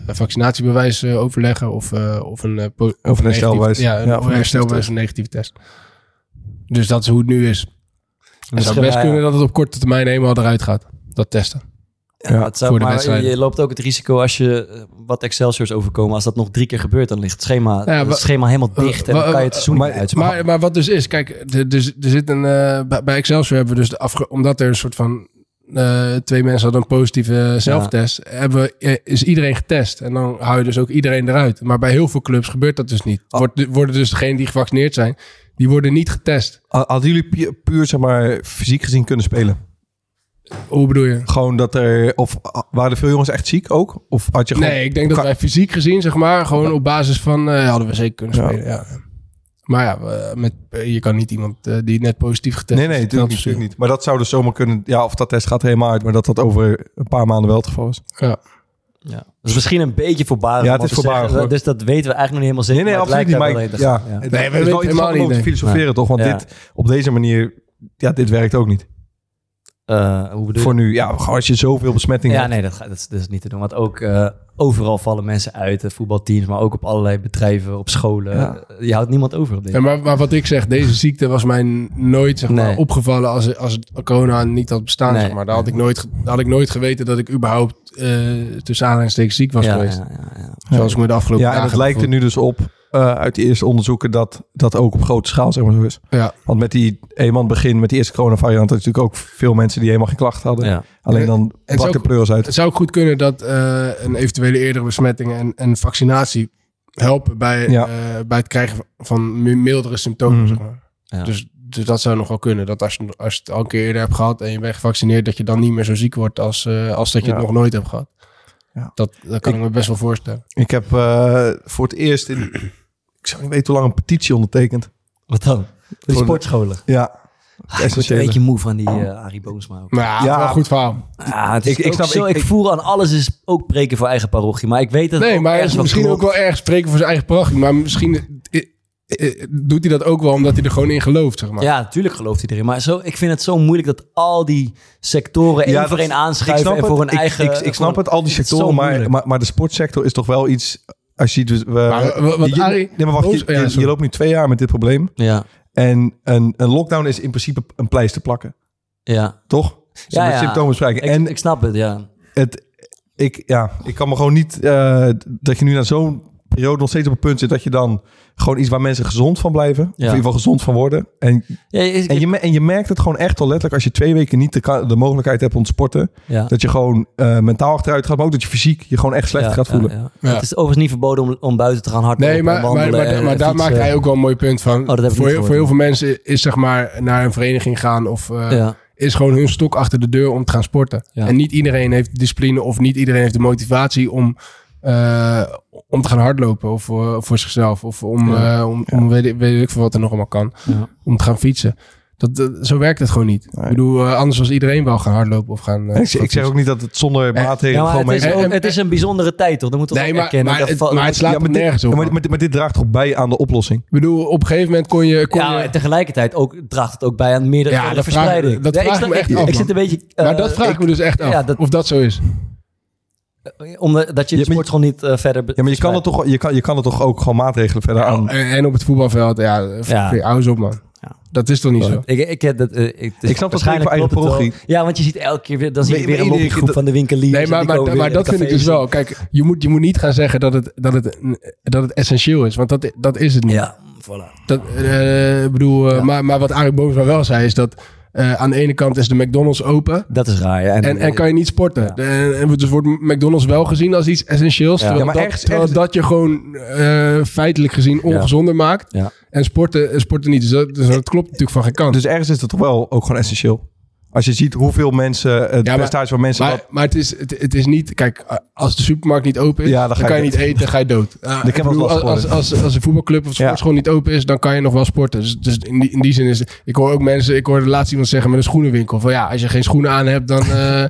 Speaker 2: een vaccinatiebewijs eh, overleggen of, eh, of een, eh, po- of
Speaker 4: een herstelbewijs.
Speaker 2: Ja, een
Speaker 4: Ja, of een
Speaker 2: herstelbewijs of een negatieve test. Dus dat is hoe het nu is. Het zou best kunnen dat het op korte termijn helemaal eruit gaat. Dat testen.
Speaker 1: Ja, het zou,
Speaker 2: voor de
Speaker 1: maar je loopt ook het risico als je eh, wat Excelsiors overkomen. Als dat nog drie keer gebeurt, dan ligt het schema,
Speaker 2: Ja,
Speaker 1: het schema helemaal dicht. En dan kan je het seizoen
Speaker 4: maar-
Speaker 1: niet uitspelen.
Speaker 2: Maar, maar wat dus is, kijk, er, er, er zit een, eh, bij- bij Excelsior hebben we dus de afge omdat er een soort van eh, twee mensen hadden een positieve zelftest, hebben eh, is iedereen getest. En dan hou je dus ook iedereen eruit. Maar bij heel veel clubs gebeurt dat dus niet. Wordt, worden dus degenen die gevaccineerd zijn, die worden niet getest.
Speaker 4: Hadden jullie pu- puur, zeg maar, fysiek gezien kunnen spelen?
Speaker 2: Hoe bedoel je?
Speaker 4: Gewoon dat er, of waren er veel jongens echt ziek ook? Of had je gewoon...
Speaker 2: Nee, ik denk dat wij fysiek gezien, zeg maar, gewoon op basis van, eh, hadden we zeker kunnen
Speaker 4: Ja.
Speaker 2: spelen. Ja. Maar ja, eh, met, eh, je kan niet iemand eh, die net positief getest
Speaker 4: Nee, nee,
Speaker 2: is,
Speaker 4: natuurlijk niet,
Speaker 2: dat
Speaker 4: natuurlijk niet. Maar dat zou dus zomaar kunnen... Ja, of dat test gaat helemaal uit, maar dat dat over een paar maanden wel het geval is.
Speaker 2: Ja.
Speaker 1: Ja. Dat is misschien een beetje voorbarig.
Speaker 4: Ja, het is voorbarig.
Speaker 1: Dus dat weten we eigenlijk nog niet helemaal zeker.
Speaker 4: Nee, nee, absoluut niet. Maar ik- ja,
Speaker 2: Nee, we weten helemaal
Speaker 4: om over te
Speaker 2: niet,
Speaker 4: filosoferen, toch? Want
Speaker 1: Ja.
Speaker 4: dit, op deze manier, ja, dit werkt ook niet.
Speaker 1: Eh, hoe bedoel je?
Speaker 4: Voor nu, ja, als je zoveel besmettingen
Speaker 1: Ja,
Speaker 4: hebt.
Speaker 1: nee, dat, gaat, dat, is, dat is niet te doen. Want ook eh, overal vallen mensen uit, eh, voetbalteams, maar ook op allerlei bedrijven, op scholen.
Speaker 4: Ja.
Speaker 1: Je houdt niemand over op deze.
Speaker 2: Ja, maar, maar wat ik zeg, deze ziekte was mij nooit zeg maar,
Speaker 1: Nee.
Speaker 2: opgevallen als, als corona niet had bestaan.
Speaker 1: Nee.
Speaker 2: Zeg maar. Daar had ik, nooit, had ik nooit geweten dat ik überhaupt eh, tussen aanhalingstekens ziek was
Speaker 1: ja,
Speaker 2: geweest.
Speaker 1: ja, ja, ja.
Speaker 2: Zoals ik me de afgelopen
Speaker 4: Ja, en het lijkt er nu dus op, eh, uit die eerste onderzoeken, dat dat ook op grote schaal zeg maar zo is.
Speaker 2: Ja.
Speaker 4: Want met die eenmaal begin, met die eerste coronavariant, had je natuurlijk ook veel mensen die helemaal geen klachten hadden.
Speaker 1: Ja.
Speaker 4: Alleen dan brak de pleuris uit.
Speaker 2: Het zou ook goed kunnen dat eh, een eventuele eerdere besmetting en, en vaccinatie helpen bij,
Speaker 4: Ja.
Speaker 2: eh, bij het krijgen van mi- mildere symptomen.
Speaker 4: Mhm.
Speaker 2: Zeg maar.
Speaker 1: Ja.
Speaker 2: dus, dus dat zou nog wel kunnen. Dat als je, als je het al een keer eerder hebt gehad en je bent gevaccineerd, dat je dan niet meer zo ziek wordt als, eh, als dat je
Speaker 4: Ja.
Speaker 2: het nog nooit hebt gehad.
Speaker 4: Ja.
Speaker 2: Dat, dat kan ik, me best wel voorstellen.
Speaker 4: Ik heb eh, voor het eerst in, ik zou niet weten hoe lang, een petitie ondertekend.
Speaker 1: Wat dan? De
Speaker 4: Voor de-
Speaker 1: sportscholen.
Speaker 4: Ja,
Speaker 1: Ah, ik word een beetje moe van die eh Arie Boomsma ook.
Speaker 2: Maar ja,
Speaker 4: Ja.
Speaker 2: goed verhaal.
Speaker 1: Ah, het is
Speaker 4: Ik- ik snap-
Speaker 1: zo,
Speaker 4: ik-
Speaker 1: voer aan alles is ook preken voor eigen parochie. Maar ik weet dat het
Speaker 2: Nee,
Speaker 1: ook
Speaker 2: maar misschien ook wel erg spreken voor zijn eigen parochie. Maar misschien doet hij dat ook wel omdat hij er gewoon in gelooft, zeg maar.
Speaker 1: Ja, natuurlijk gelooft hij erin. Maar zo, ik vind het zo moeilijk dat al die sectoren één
Speaker 4: Ja,
Speaker 1: voor één aanschuiven en
Speaker 4: het.
Speaker 1: voor hun
Speaker 4: Ik-
Speaker 1: eigen...
Speaker 4: Ik, ik, snap
Speaker 1: gewoon-
Speaker 4: het, al die
Speaker 1: zo
Speaker 4: sectoren, maar, maar, maar de sportsector is toch wel iets als je ziet... We,
Speaker 2: Maar wat-
Speaker 4: je,
Speaker 2: Arie-
Speaker 4: nee, maar wacht, je,
Speaker 2: ja,
Speaker 4: loopt nu twee jaar met dit probleem.
Speaker 1: Ja,
Speaker 4: En een, een lockdown is in principe een pleister plakken.
Speaker 1: ja.
Speaker 4: Toch?
Speaker 1: Ja,
Speaker 4: Met
Speaker 1: ja.
Speaker 4: symptomen spreken.
Speaker 1: Ik,
Speaker 4: En
Speaker 1: ik snap het, ja.
Speaker 4: het, ik, ja, ik kan me gewoon niet... eh, dat je nu na zo'n periode nog steeds op een punt zit... dat je dan gewoon iets waar mensen gezond van blijven. Of in ieder geval gezond van worden. En,
Speaker 1: ja
Speaker 4: en, je, en je merkt het gewoon echt al letterlijk... als je twee weken niet de, mogelijkheid hebt om te sporten...
Speaker 1: ja.
Speaker 4: dat je gewoon eh, mentaal achteruit gaat... maar ook dat je fysiek je gewoon echt slecht
Speaker 1: Ja,
Speaker 4: gaat voelen.
Speaker 1: ja, ja.
Speaker 2: Ja.
Speaker 1: Het is overigens niet verboden om, om buiten te gaan hardlopen
Speaker 2: Nee, maar,
Speaker 1: en
Speaker 2: maar,
Speaker 1: wandelen
Speaker 2: maar,
Speaker 1: en
Speaker 2: maar daar
Speaker 1: fietsen.
Speaker 2: maakt hij ook wel een mooi punt van.
Speaker 1: Oh,
Speaker 2: voor, heel- voor heel veel mensen is zeg maar naar een vereniging gaan of eh,
Speaker 1: Ja,
Speaker 2: is gewoon hun stok achter de deur om te gaan sporten.
Speaker 1: Ja.
Speaker 2: En niet iedereen heeft discipline of niet iedereen heeft de motivatie om, eh, om te gaan hardlopen of voor, voor zichzelf of om,
Speaker 1: Ja.
Speaker 2: eh, om, om weet, ik- weet ik veel wat er nog allemaal kan,
Speaker 1: ja.
Speaker 2: om te gaan fietsen. Dat, dat- zo werkt het gewoon niet.
Speaker 4: Nee.
Speaker 2: Ik bedoel, eh, anders was iedereen wel gaan hardlopen of gaan. eh,
Speaker 4: ik,
Speaker 2: gaan
Speaker 4: ik zeg ook niet dat het zonder
Speaker 2: Eh,
Speaker 4: maatregelen
Speaker 1: Ja, maar
Speaker 4: gewoon
Speaker 1: het, is ook- het is een bijzondere tijd, toch? Dat moeten we
Speaker 2: Nee,
Speaker 1: toch
Speaker 2: maar,
Speaker 1: erkennen.
Speaker 2: maar,
Speaker 1: Dat
Speaker 2: het,
Speaker 1: valt-
Speaker 2: maar het slaat
Speaker 4: dit-
Speaker 2: nergens op.
Speaker 4: maar,
Speaker 2: man.
Speaker 4: maar, maar dit draagt toch bij aan de oplossing?
Speaker 2: Ik bedoel, op een gegeven moment kon je... Kon
Speaker 1: ja,
Speaker 2: je
Speaker 1: en tegelijkertijd ook, draagt het ook bij aan meerdere
Speaker 2: Ja, vraag-
Speaker 1: verspreiding.
Speaker 2: dat
Speaker 1: Ja,
Speaker 2: vraag ik me echt
Speaker 1: ik,
Speaker 2: af,
Speaker 1: ik zit een beetje...
Speaker 2: maar
Speaker 1: eh,
Speaker 2: dat vraag ik me dus echt af. of dat zo is.
Speaker 1: Omdat dat je de
Speaker 4: Ja,
Speaker 1: sport gewoon niet eh, verder...
Speaker 4: Ja, maar je kan, het toch, je, kan, je kan er toch ook gewoon maatregelen verder aan...
Speaker 2: En, en op het voetbalveld, ja,
Speaker 1: Ja.
Speaker 2: eens op man.
Speaker 1: Ja.
Speaker 2: Dat is toch niet zo?
Speaker 1: Ik, ik, heb dat, eh, ik, het is
Speaker 4: Ik snap dat
Speaker 1: waarschijnlijk
Speaker 4: voor eigen
Speaker 1: het
Speaker 4: parochie.
Speaker 1: Ja, want je ziet elke keer weer... Dan zie je weer een lobbygroep
Speaker 4: keer
Speaker 1: van de winkeliers.
Speaker 2: Nee, maar, maar, dat vind ik dus wel. Kijk, je moet, je moet niet gaan zeggen dat het, dat het, dat het essentieel is. Want dat, dat is het niet.
Speaker 1: Ja, voilà.
Speaker 2: Dat, eh, bedoel, eh,
Speaker 1: Ja.
Speaker 2: maar, maar wat Arie Boomsma wel zei is dat... eh, aan de ene kant is de McDonald's open...
Speaker 1: Dat is raar, ja. En,
Speaker 2: En, en kan je niet sporten.
Speaker 1: Ja.
Speaker 2: En dus wordt McDonald's wel gezien als iets essentieels.
Speaker 1: Ja.
Speaker 2: Terwijl,
Speaker 4: Ja, maar
Speaker 2: dat,
Speaker 4: ergens-
Speaker 2: terwijl
Speaker 4: ergens-
Speaker 2: dat je gewoon eh, feitelijk gezien ongezonder maakt.
Speaker 1: Ja.
Speaker 2: En sporten, eh, sporten niet. Dus dat, dus dat klopt natuurlijk van geen kant.
Speaker 4: Dus ergens is het toch wel ook gewoon essentieel. Als je ziet hoeveel mensen, het
Speaker 2: Ja,
Speaker 4: percentage van mensen...
Speaker 2: maar
Speaker 4: wat-
Speaker 2: maar het, is, het, het is niet... Kijk, als de supermarkt niet open is,
Speaker 4: Ja, dan
Speaker 2: kan
Speaker 4: je
Speaker 2: niet eten, dan ga je dood. Uh,
Speaker 4: Ik heb wel last
Speaker 2: als, als, als, als een voetbalclub of
Speaker 4: Ja.
Speaker 2: sportschool niet open is, dan kan je nog wel sporten. Dus, dus in, die, in die zin is... Ik hoor ook mensen... Ik hoorde laatst iemand zeggen met een schoenenwinkel. Van ja, als je geen schoenen aan hebt, dan, eh,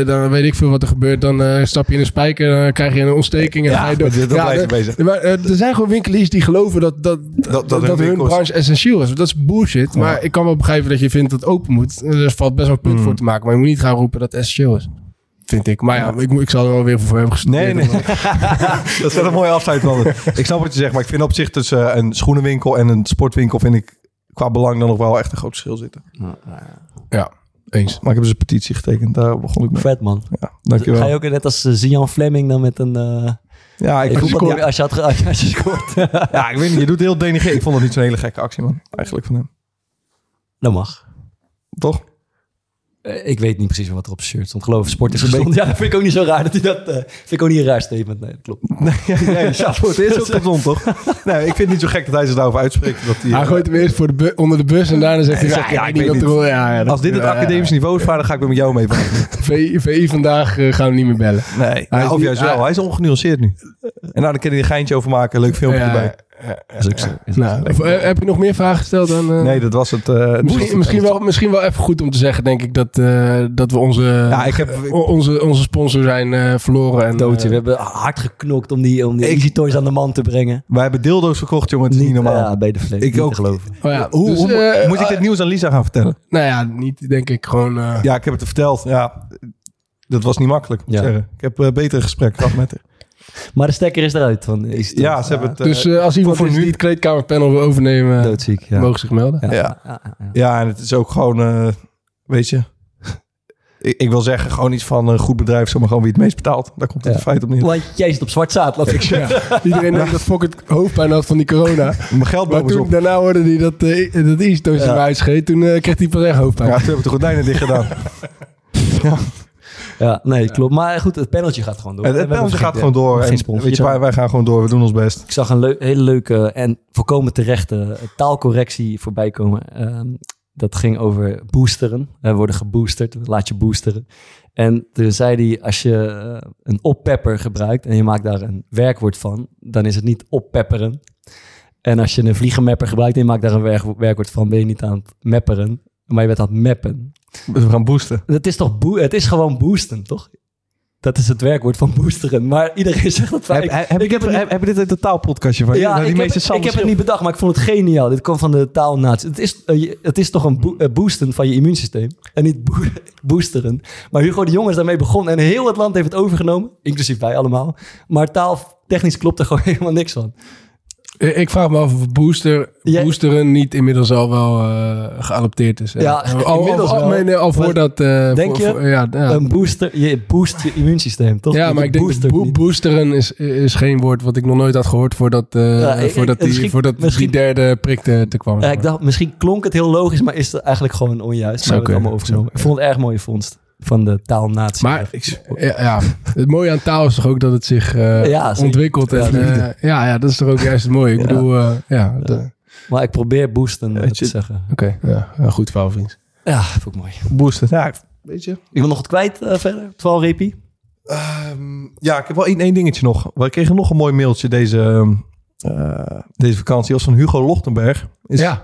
Speaker 2: eh, dan weet ik veel wat er gebeurt. Dan eh, stap je in een spijker, dan krijg je een ontsteking en dan ga je dood.
Speaker 4: dat blijft
Speaker 2: de-
Speaker 4: bezig.
Speaker 2: Maar eh, er zijn gewoon winkeliers die geloven dat, dat, dat, dat,
Speaker 4: hun
Speaker 2: hun
Speaker 4: winkels-
Speaker 2: branche essentieel is. Dat is bullshit. Maar ik kan wel begrijpen dat je vindt dat het open moet. Er valt best wel een punt
Speaker 4: Hmm.
Speaker 2: voor te maken. Maar je moet niet gaan roepen dat het essentieel is. Vind ik. Maar ja, ik, moet- ik zal er wel weer voor hebben.
Speaker 4: Nee, nee. dat is wel een mooie afsluiting. ik snap wat je zegt, maar ik vind op zich tussen een schoenenwinkel en een sportwinkel... vind ik qua belang dan nog wel echt een groot verschil zitten.
Speaker 2: Ja, eens.
Speaker 4: Maar ik heb dus een petitie getekend, daar begon ik mee.
Speaker 1: Vet, man.
Speaker 4: Ja, dankjewel.
Speaker 1: Ga je ook net als eh, Zian Fleming dan met een... eh
Speaker 4: Ja, ik,
Speaker 1: ik
Speaker 4: vond-
Speaker 1: als je had ge- als je- als je scoort.
Speaker 4: ja, ik weet niet, je doet heel denigrerend. Ik vond het niet zo'n hele gekke actie, man. Eigenlijk van hem.
Speaker 1: Dat mag.
Speaker 4: Toch?
Speaker 1: Eh, ik weet niet precies wat er op zijn shirt stond. Geloof ik, sport is gezond. Ja, dat vind ik ook niet zo raar dat hij dat... eh, vind ik ook niet een raar statement. Nee, dat klopt.
Speaker 4: Nee, nee, ja, het is ook gezond, toch? Nee, ik vind het niet zo gek dat hij zich daarover uitspreekt. Dat hij,
Speaker 2: Hij
Speaker 4: eh,
Speaker 2: gooit hem eerst voor de bu- onder de bus en daarna zegt hij...
Speaker 4: Ja,
Speaker 2: Ja,
Speaker 4: ja,
Speaker 2: ja,
Speaker 4: ik
Speaker 2: niet
Speaker 4: weet
Speaker 2: dat er- ja, ja, dat-
Speaker 4: als dit het
Speaker 2: ja, ja.
Speaker 4: academisch niveau is, vaar, dan ga ik weer met jou mee.
Speaker 2: VI, VI vandaag gaan we niet meer bellen.
Speaker 4: Nee,
Speaker 2: Hij
Speaker 4: of
Speaker 2: niet-
Speaker 4: juist wel.
Speaker 2: hij-
Speaker 4: is ongenuanceerd nu. En nou, dan kan hij een geintje over maken. Leuk filmpje
Speaker 2: Ja,
Speaker 4: erbij.
Speaker 1: Is ook zo. Is ook
Speaker 2: Nou, of, eh, heb je nog meer vragen gesteld dan... eh,
Speaker 4: Nee, dat was het. eh, het
Speaker 2: Misschien, misschien, wel, misschien wel even goed om te zeggen, denk ik, dat, eh, dat we onze,
Speaker 4: Ja, ik heb-
Speaker 2: eh, onze, onze sponsor zijn eh, verloren. En,
Speaker 1: Doodje.
Speaker 2: eh,
Speaker 1: We hebben hard geknokt om die, om die
Speaker 4: Ik-
Speaker 1: Easy Toys aan de man te brengen.
Speaker 4: Wij hebben dildo's verkocht, jongen. Het is niet normaal.
Speaker 1: Ja, bij de vlees.
Speaker 4: Ik ook.
Speaker 1: geloven.
Speaker 2: oh ja,
Speaker 4: Hoe,
Speaker 2: dus,
Speaker 4: hoe-
Speaker 2: eh,
Speaker 4: moet ik dit nieuws aan Lisa gaan vertellen?
Speaker 2: Nou ja, niet denk ik gewoon... eh,
Speaker 4: Ja, ik heb het verteld. Ja, dat was niet makkelijk. ik
Speaker 1: Ja.
Speaker 4: zeggen. Ik heb eh, betere gesprekken gehad met haar.
Speaker 1: Maar de stekker is eruit van Toys.
Speaker 4: Ja, ze hebben het... eh,
Speaker 2: dus eh, als iemand
Speaker 4: voor
Speaker 2: is
Speaker 4: nu-
Speaker 2: die het kleedkamerpanel wil overnemen,
Speaker 1: Doodziek, ja.
Speaker 2: mogen zich melden.
Speaker 1: Ja,
Speaker 4: Ja.
Speaker 1: ja, ja, ja.
Speaker 4: Ja, en het is ook gewoon, eh, weet je... ik, ik wil zeggen, gewoon iets van een goed bedrijf, zomaar gewoon wie het meest betaalt. Daar komt het
Speaker 1: Ja.
Speaker 4: in feite op neer.
Speaker 1: Want jij zit op zwart zaad, laat ik zeggen.
Speaker 2: Ja. Iedereen denkt dat Fok het hoofdpijn had van die corona.
Speaker 4: Mijn geld
Speaker 2: Maar toen,
Speaker 4: op.
Speaker 2: daarna hoorde hij dat, eh dat Eastos
Speaker 1: Ja.
Speaker 2: hem uitscheet. Toen eh, kreeg hij echt hoofdpijn.
Speaker 4: Ja, toen heb ik de gordijnen dicht gedaan.
Speaker 1: Ja, nee, klopt. Maar goed, het paneltje gaat gewoon door.
Speaker 4: Het, het paneltje gaat gewoon door.
Speaker 1: Geen
Speaker 4: En,
Speaker 1: sponsor.
Speaker 4: weet je, wij, wij gaan gewoon door. We doen ons best.
Speaker 1: Ik zag een hele leuke en volkomen terechte taalcorrectie voorbij komen. Ehm, dat ging over boosteren. We worden geboosterd, laat je boosteren. En toen zei hij, als je eh, een oppepper gebruikt en je maakt daar een werkwoord van, dan is het niet oppepperen. En als je een vliegenmapper gebruikt en je maakt daar een werk- werkwoord van, ben je niet aan het mepperen, maar je bent aan het mappen.
Speaker 4: We gaan boosten.
Speaker 1: Het is toch boe- het is gewoon boosten, toch? Dat is het werkwoord van boosteren. Maar iedereen zegt dat vaak.
Speaker 4: Heb, heb, heb,
Speaker 1: ik heb het
Speaker 4: heb, heb je dit uit het taalpodcastje van
Speaker 1: ja,
Speaker 4: die
Speaker 1: ik, heb, ik het niet bedacht, maar ik vond het geniaal. Dit kwam van de taalnatie. Het is, eh, het is toch een bo- eh, boosten van je immuunsysteem. En niet bo- boosteren. Maar Hugo de Jonge is daarmee begonnen. En heel het land heeft het overgenomen. Inclusief wij allemaal. Maar taal technisch klopt er gewoon helemaal niks van.
Speaker 2: Ik ik vraag me af of Booster, Boosteren niet inmiddels al wel eh geadopteerd is.
Speaker 1: Ja,
Speaker 2: al, al,
Speaker 1: inmiddels
Speaker 2: al, nee, al
Speaker 1: Maar
Speaker 2: voordat... eh,
Speaker 1: denk
Speaker 2: voor-
Speaker 1: je?
Speaker 2: voor- ja, ja.
Speaker 1: Een booster, je boost je immuunsysteem, toch?
Speaker 2: ja, maar ik denk bo- boosteren is, is geen woord wat ik nog nooit had gehoord voordat, eh,
Speaker 1: Ja, ik-
Speaker 2: voordat, die, voordat die derde prik te, te kwam.
Speaker 1: Ja, ik dacht, misschien klonk het heel logisch, maar is het eigenlijk gewoon onjuist.
Speaker 2: Zou
Speaker 1: Maar we hebben het allemaal overgenomen. Ik vond het erg mooie vondst van de taalnatie.
Speaker 2: Maar ja, ja, het mooie aan taal is toch ook dat het zich eh,
Speaker 1: Ja,
Speaker 2: ontwikkelt. En,
Speaker 1: Ja,
Speaker 2: eh, ja, ja, dat is toch ook juist het mooie. Ik
Speaker 1: Ja.
Speaker 2: bedoel, eh, ja, de-
Speaker 1: Maar ik probeer boosten
Speaker 4: Weet
Speaker 1: te
Speaker 4: je-
Speaker 1: zeggen.
Speaker 2: oké. ja, ja, goed verhaal, vriend.
Speaker 1: Ja, vond ik mooi.
Speaker 4: Booster. Ja, weet je.
Speaker 1: Ik wil nog wat kwijt verder. 12 repie.
Speaker 4: Ehm, ja, ik heb wel één, één dingetje nog. We kregen nog een mooi mailtje deze, ehm, eh, deze vakantie. als van Hugo Lochtenberg. Is,
Speaker 2: Ja,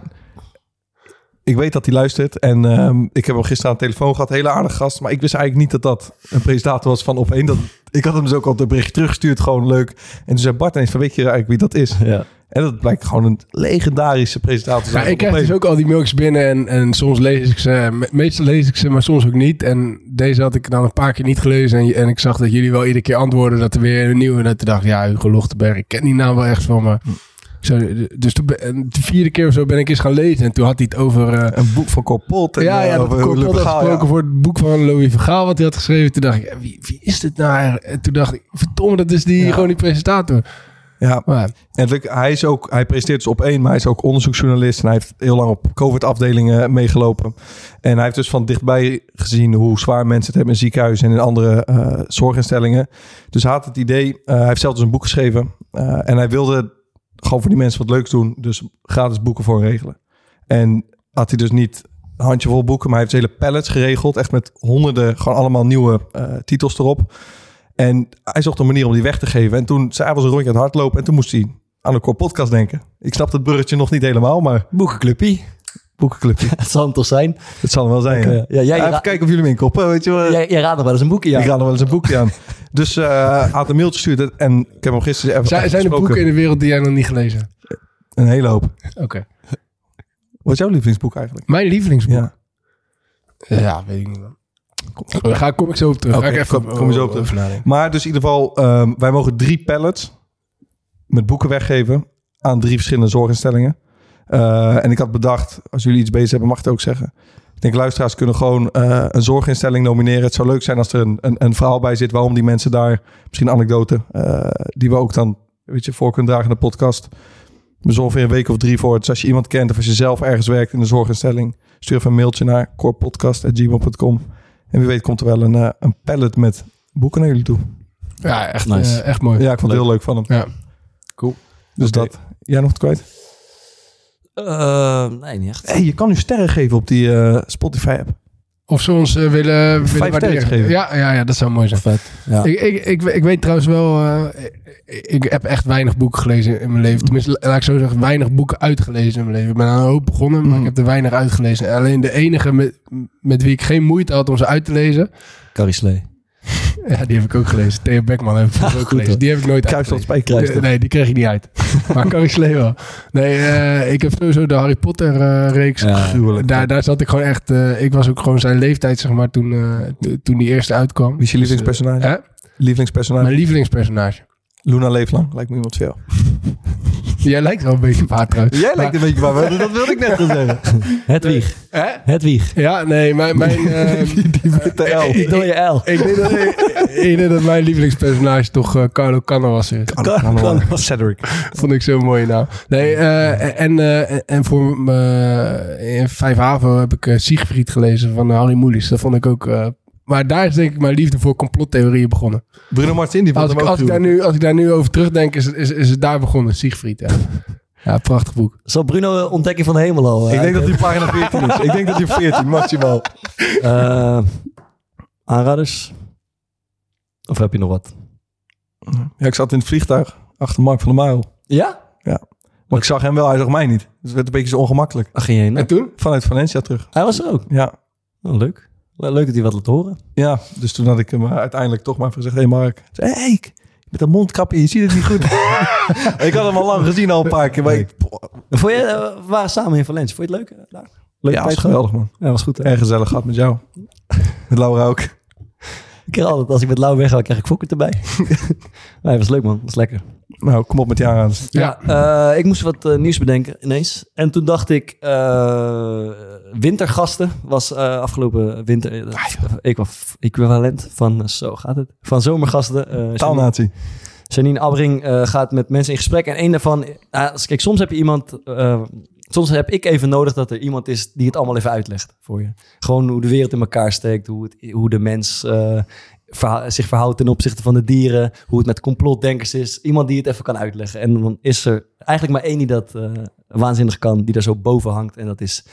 Speaker 4: Ik weet dat hij luistert. En ehm, ik heb hem gisteren aan de telefoon gehad. Hele aardige gast. Maar ik wist eigenlijk niet dat dat een presentator was van Op1. Dat, ik had hem dus ook al een bericht teruggestuurd. Gewoon leuk. En toen zei Bart ineens van weet je eigenlijk wie dat is?
Speaker 1: Ja.
Speaker 4: En dat blijkt gewoon een legendarische presentator te zijn.
Speaker 2: Ja, ik krijg
Speaker 4: Op1.
Speaker 2: dus ook al die mailtjes binnen en, en soms lees ik ze. Me- Meestal lees ik ze, maar soms ook niet. En deze had ik dan een paar keer niet gelezen. En, en ik zag dat jullie wel iedere keer antwoorden dat er weer een nieuwe. En dat ik dacht, ja, Hugo Lochtenberg, ik ken die naam wel echt van me. Zo, dus toen, ben- de vierde keer of zo ben ik eens gaan lezen. En toen had hij het over... eh,
Speaker 4: Een boek van Corpot. En,
Speaker 2: ja, ja,
Speaker 4: eh, over
Speaker 2: had gesproken
Speaker 4: ja.
Speaker 2: voor het boek van Louis Vergaal wat hij had geschreven. Toen dacht ik, wie, wie is dit nou eigenlijk? En toen dacht ik, verdomme, dat is die,
Speaker 4: Ja.
Speaker 2: gewoon die presentator.
Speaker 4: Ja,
Speaker 2: Maar,
Speaker 4: En hij, is ook, hij presenteert dus op één, maar hij is ook onderzoeksjournalist. En hij heeft heel lang op COVID-afdelingen meegelopen. En hij heeft dus van dichtbij gezien hoe zwaar mensen het hebben in ziekenhuizen en in andere eh, zorginstellingen. Dus hij had het idee, hij heeft zelf dus een boek geschreven. en hij wilde gewoon voor die mensen wat leuks doen. Dus gratis boeken voor regelen. En had hij dus niet een handjevol boeken, maar hij heeft hele pallets geregeld. Echt met honderden, gewoon allemaal nieuwe eh, titels erop. En hij zocht een manier om die weg te geven. En toen, zij was een rondje aan het hardlopen. En toen moest hij aan een core podcast denken. Ik snap het bruggetje nog niet helemaal, maar
Speaker 1: Boekenclubje.
Speaker 4: Boekenclubje.
Speaker 1: Het zal hem toch zijn?
Speaker 4: Het zal hem wel zijn. Ja.
Speaker 1: jij
Speaker 4: Ja, even kijken of jullie hem inkoppen. Weet je wel.
Speaker 1: Jij, jij raadt nog wel eens een boekje, ja.
Speaker 4: Ik ga nog wel eens een boekje aan. Dus eh hij had een mailtje gestuurd. En ik heb hem gisteren even
Speaker 2: zijn, zijn er boeken in de wereld die jij nog niet gelezen hebt?
Speaker 4: Een hele hoop.
Speaker 2: Oké.
Speaker 4: Wat is jouw lievelingsboek eigenlijk?
Speaker 2: Mijn lievelingsboek?
Speaker 4: Ja.
Speaker 2: Ja, weet ik niet. man. Daar ga, kom ik zo op terug. Ik even,
Speaker 4: kom- kom je zo op terug.
Speaker 2: over nadenken.
Speaker 4: Maar dus in ieder geval, ehm, wij mogen drie pallets met boeken weggeven aan drie verschillende zorginstellingen. Eh, en ik had bedacht, als jullie iets bezig hebben, mag ik het ook zeggen. Ik denk, luisteraars kunnen gewoon eh, een zorginstelling nomineren. Het zou leuk zijn als er een, een, een verhaal bij zit waarom die mensen daar, misschien een anekdote, eh, die we ook dan, weet je, voor kunnen dragen in de podcast. We zorgen weer een week of drie voor. Dus als je iemand kent of als je zelf ergens werkt in een zorginstelling, stuur even een mailtje naar corepodcast.gmail.com. En wie weet komt er wel een, een pallet met boeken naar jullie toe.
Speaker 2: Ja, echt,
Speaker 1: Nice.
Speaker 2: echt mooi.
Speaker 4: Ja, ik vond het heel leuk van hem.
Speaker 2: Ja.
Speaker 4: Dus
Speaker 1: Oké.
Speaker 4: dat. Jij nog wat kwijt?
Speaker 1: Eh, nee, niet echt.
Speaker 4: Hey, je kan nu sterren geven op die eh, Spotify-app.
Speaker 2: Of ze ons eh, willen, willen waarderen.
Speaker 4: geven.
Speaker 2: Ja, ja, ja, dat zou mooi zijn.
Speaker 1: Vet. Ja.
Speaker 2: Ik, ik, ik, ik weet trouwens wel, eh, ik, ik heb echt weinig boeken gelezen in mijn leven. Tenminste, laat ik zo zeggen, weinig boeken uitgelezen in mijn leven. Ik ben aan een hoop begonnen, maar
Speaker 4: Mm.
Speaker 2: ik heb er weinig uitgelezen. Alleen de enige met, met wie ik geen moeite had om ze uit te lezen,
Speaker 1: Carrie Slee.
Speaker 2: ja, die heb ik ook gelezen. Theo Beckman heb ik ook
Speaker 1: Goed,
Speaker 2: gelezen. Die heb ik nooit.
Speaker 4: Spijker.
Speaker 2: Nee, die kreeg ik niet uit. maar Carrie Slee wel. Nee, eh, ik heb sowieso de Harry Potter eh, reeks.
Speaker 1: Ja.
Speaker 2: Daar, daar zat ik gewoon echt... eh, ik was ook gewoon zijn leeftijd, zeg maar, toen, to- toen die eerste uitkwam.
Speaker 4: Wie is je lievelingspersonage?
Speaker 2: Hè?
Speaker 4: Lievelingspersonage?
Speaker 2: Mijn lievelingspersonage.
Speaker 4: Luna Leeflang. Lijkt me iemand veel.
Speaker 2: Jij lijkt wel een beetje op haar trouwens.
Speaker 4: Jij lijkt een beetje waar. Dat wilde ik net gaan zeggen.
Speaker 1: Hedwig.
Speaker 2: Hè?
Speaker 1: Hedwig.
Speaker 2: Ja, nee, mijn... mijn eh,
Speaker 4: Die witte L.
Speaker 2: ik,
Speaker 1: Door je L.
Speaker 2: ik, denk dat, ik, ik denk dat mijn lievelingspersonage toch eh, Carlo Canavas is.
Speaker 4: Kan, kan. Cedric.
Speaker 2: Vond ik zo'n mooie naam. Nee, eh, en, eh, en voor me in Vijf Havo heb ik Siegfried gelezen van Harry Moelis. Dat vond ik ook... maar daar is denk ik mijn liefde voor complottheorieën begonnen.
Speaker 4: Bruno Martin, die
Speaker 2: Als ik,
Speaker 4: hem ook
Speaker 2: als, ik daar nu, als ik daar nu over terugdenk, is, het- is, is het daar begonnen. Siegfried, ja. Ja, prachtig boek.
Speaker 1: Zal Bruno eh, ontdekking van de hemel al? eh,
Speaker 4: Ik denk dat die pagina 14 is. Ik denk dat die 14 maximaal.
Speaker 1: Eh, aanraders? Of heb je nog wat?
Speaker 4: Ja, ik zat in het vliegtuig achter Mark van der Marel.
Speaker 1: Ja?
Speaker 4: Maar ik zag hem wel, hij zag mij niet. Dus het werd een beetje zo ongemakkelijk.
Speaker 1: Waar ging je heen?
Speaker 2: En toen?
Speaker 4: Vanuit Valencia terug.
Speaker 1: Hij was er ook.
Speaker 4: Ja.
Speaker 1: Oh, leuk. Le- Leuk dat hij wat laat horen.
Speaker 4: Ja, dus toen had ik hem eh, uiteindelijk toch maar gezegd... Hé hey Mark, Hé, hey, met een mondkapje, je ziet het niet goed. ik had hem al lang gezien, al een paar keer. Maar ik,
Speaker 1: Vond je, eh, we waren samen in Valencia. Vond je het leuk? eh, daar? Leuke
Speaker 4: ja, was geweldig man.
Speaker 1: Ja, was goed. Hè?
Speaker 4: Erg gezellig gehad met jou. Met Laura ook.
Speaker 1: Ik krijg altijd, als ik met Lau wegga, krijg ik fokker erbij. nee, was leuk man, was lekker.
Speaker 4: Nou, kom op met die aanraders.
Speaker 1: Ja, eh, ik moest wat eh, nieuws bedenken ineens. En toen dacht ik, eh, wintergasten was eh, afgelopen winter uh, equa- equivalent van, zo gaat het, van zomergasten. eh, Janine,
Speaker 4: Taalnatie.
Speaker 1: Janine Abbring eh, gaat met mensen in gesprek. En een daarvan, kijk, soms heb je iemand, eh, soms heb ik even nodig dat er iemand is die het allemaal even uitlegt voor je. Gewoon hoe de wereld in elkaar steekt, hoe, het, hoe de mens eh, zich verhoudt ten opzichte van de dieren, hoe het met complotdenkers is. Iemand die het even kan uitleggen. En dan is er eigenlijk maar één die dat eh, waanzinnig kan, die daar zo boven hangt. En dat is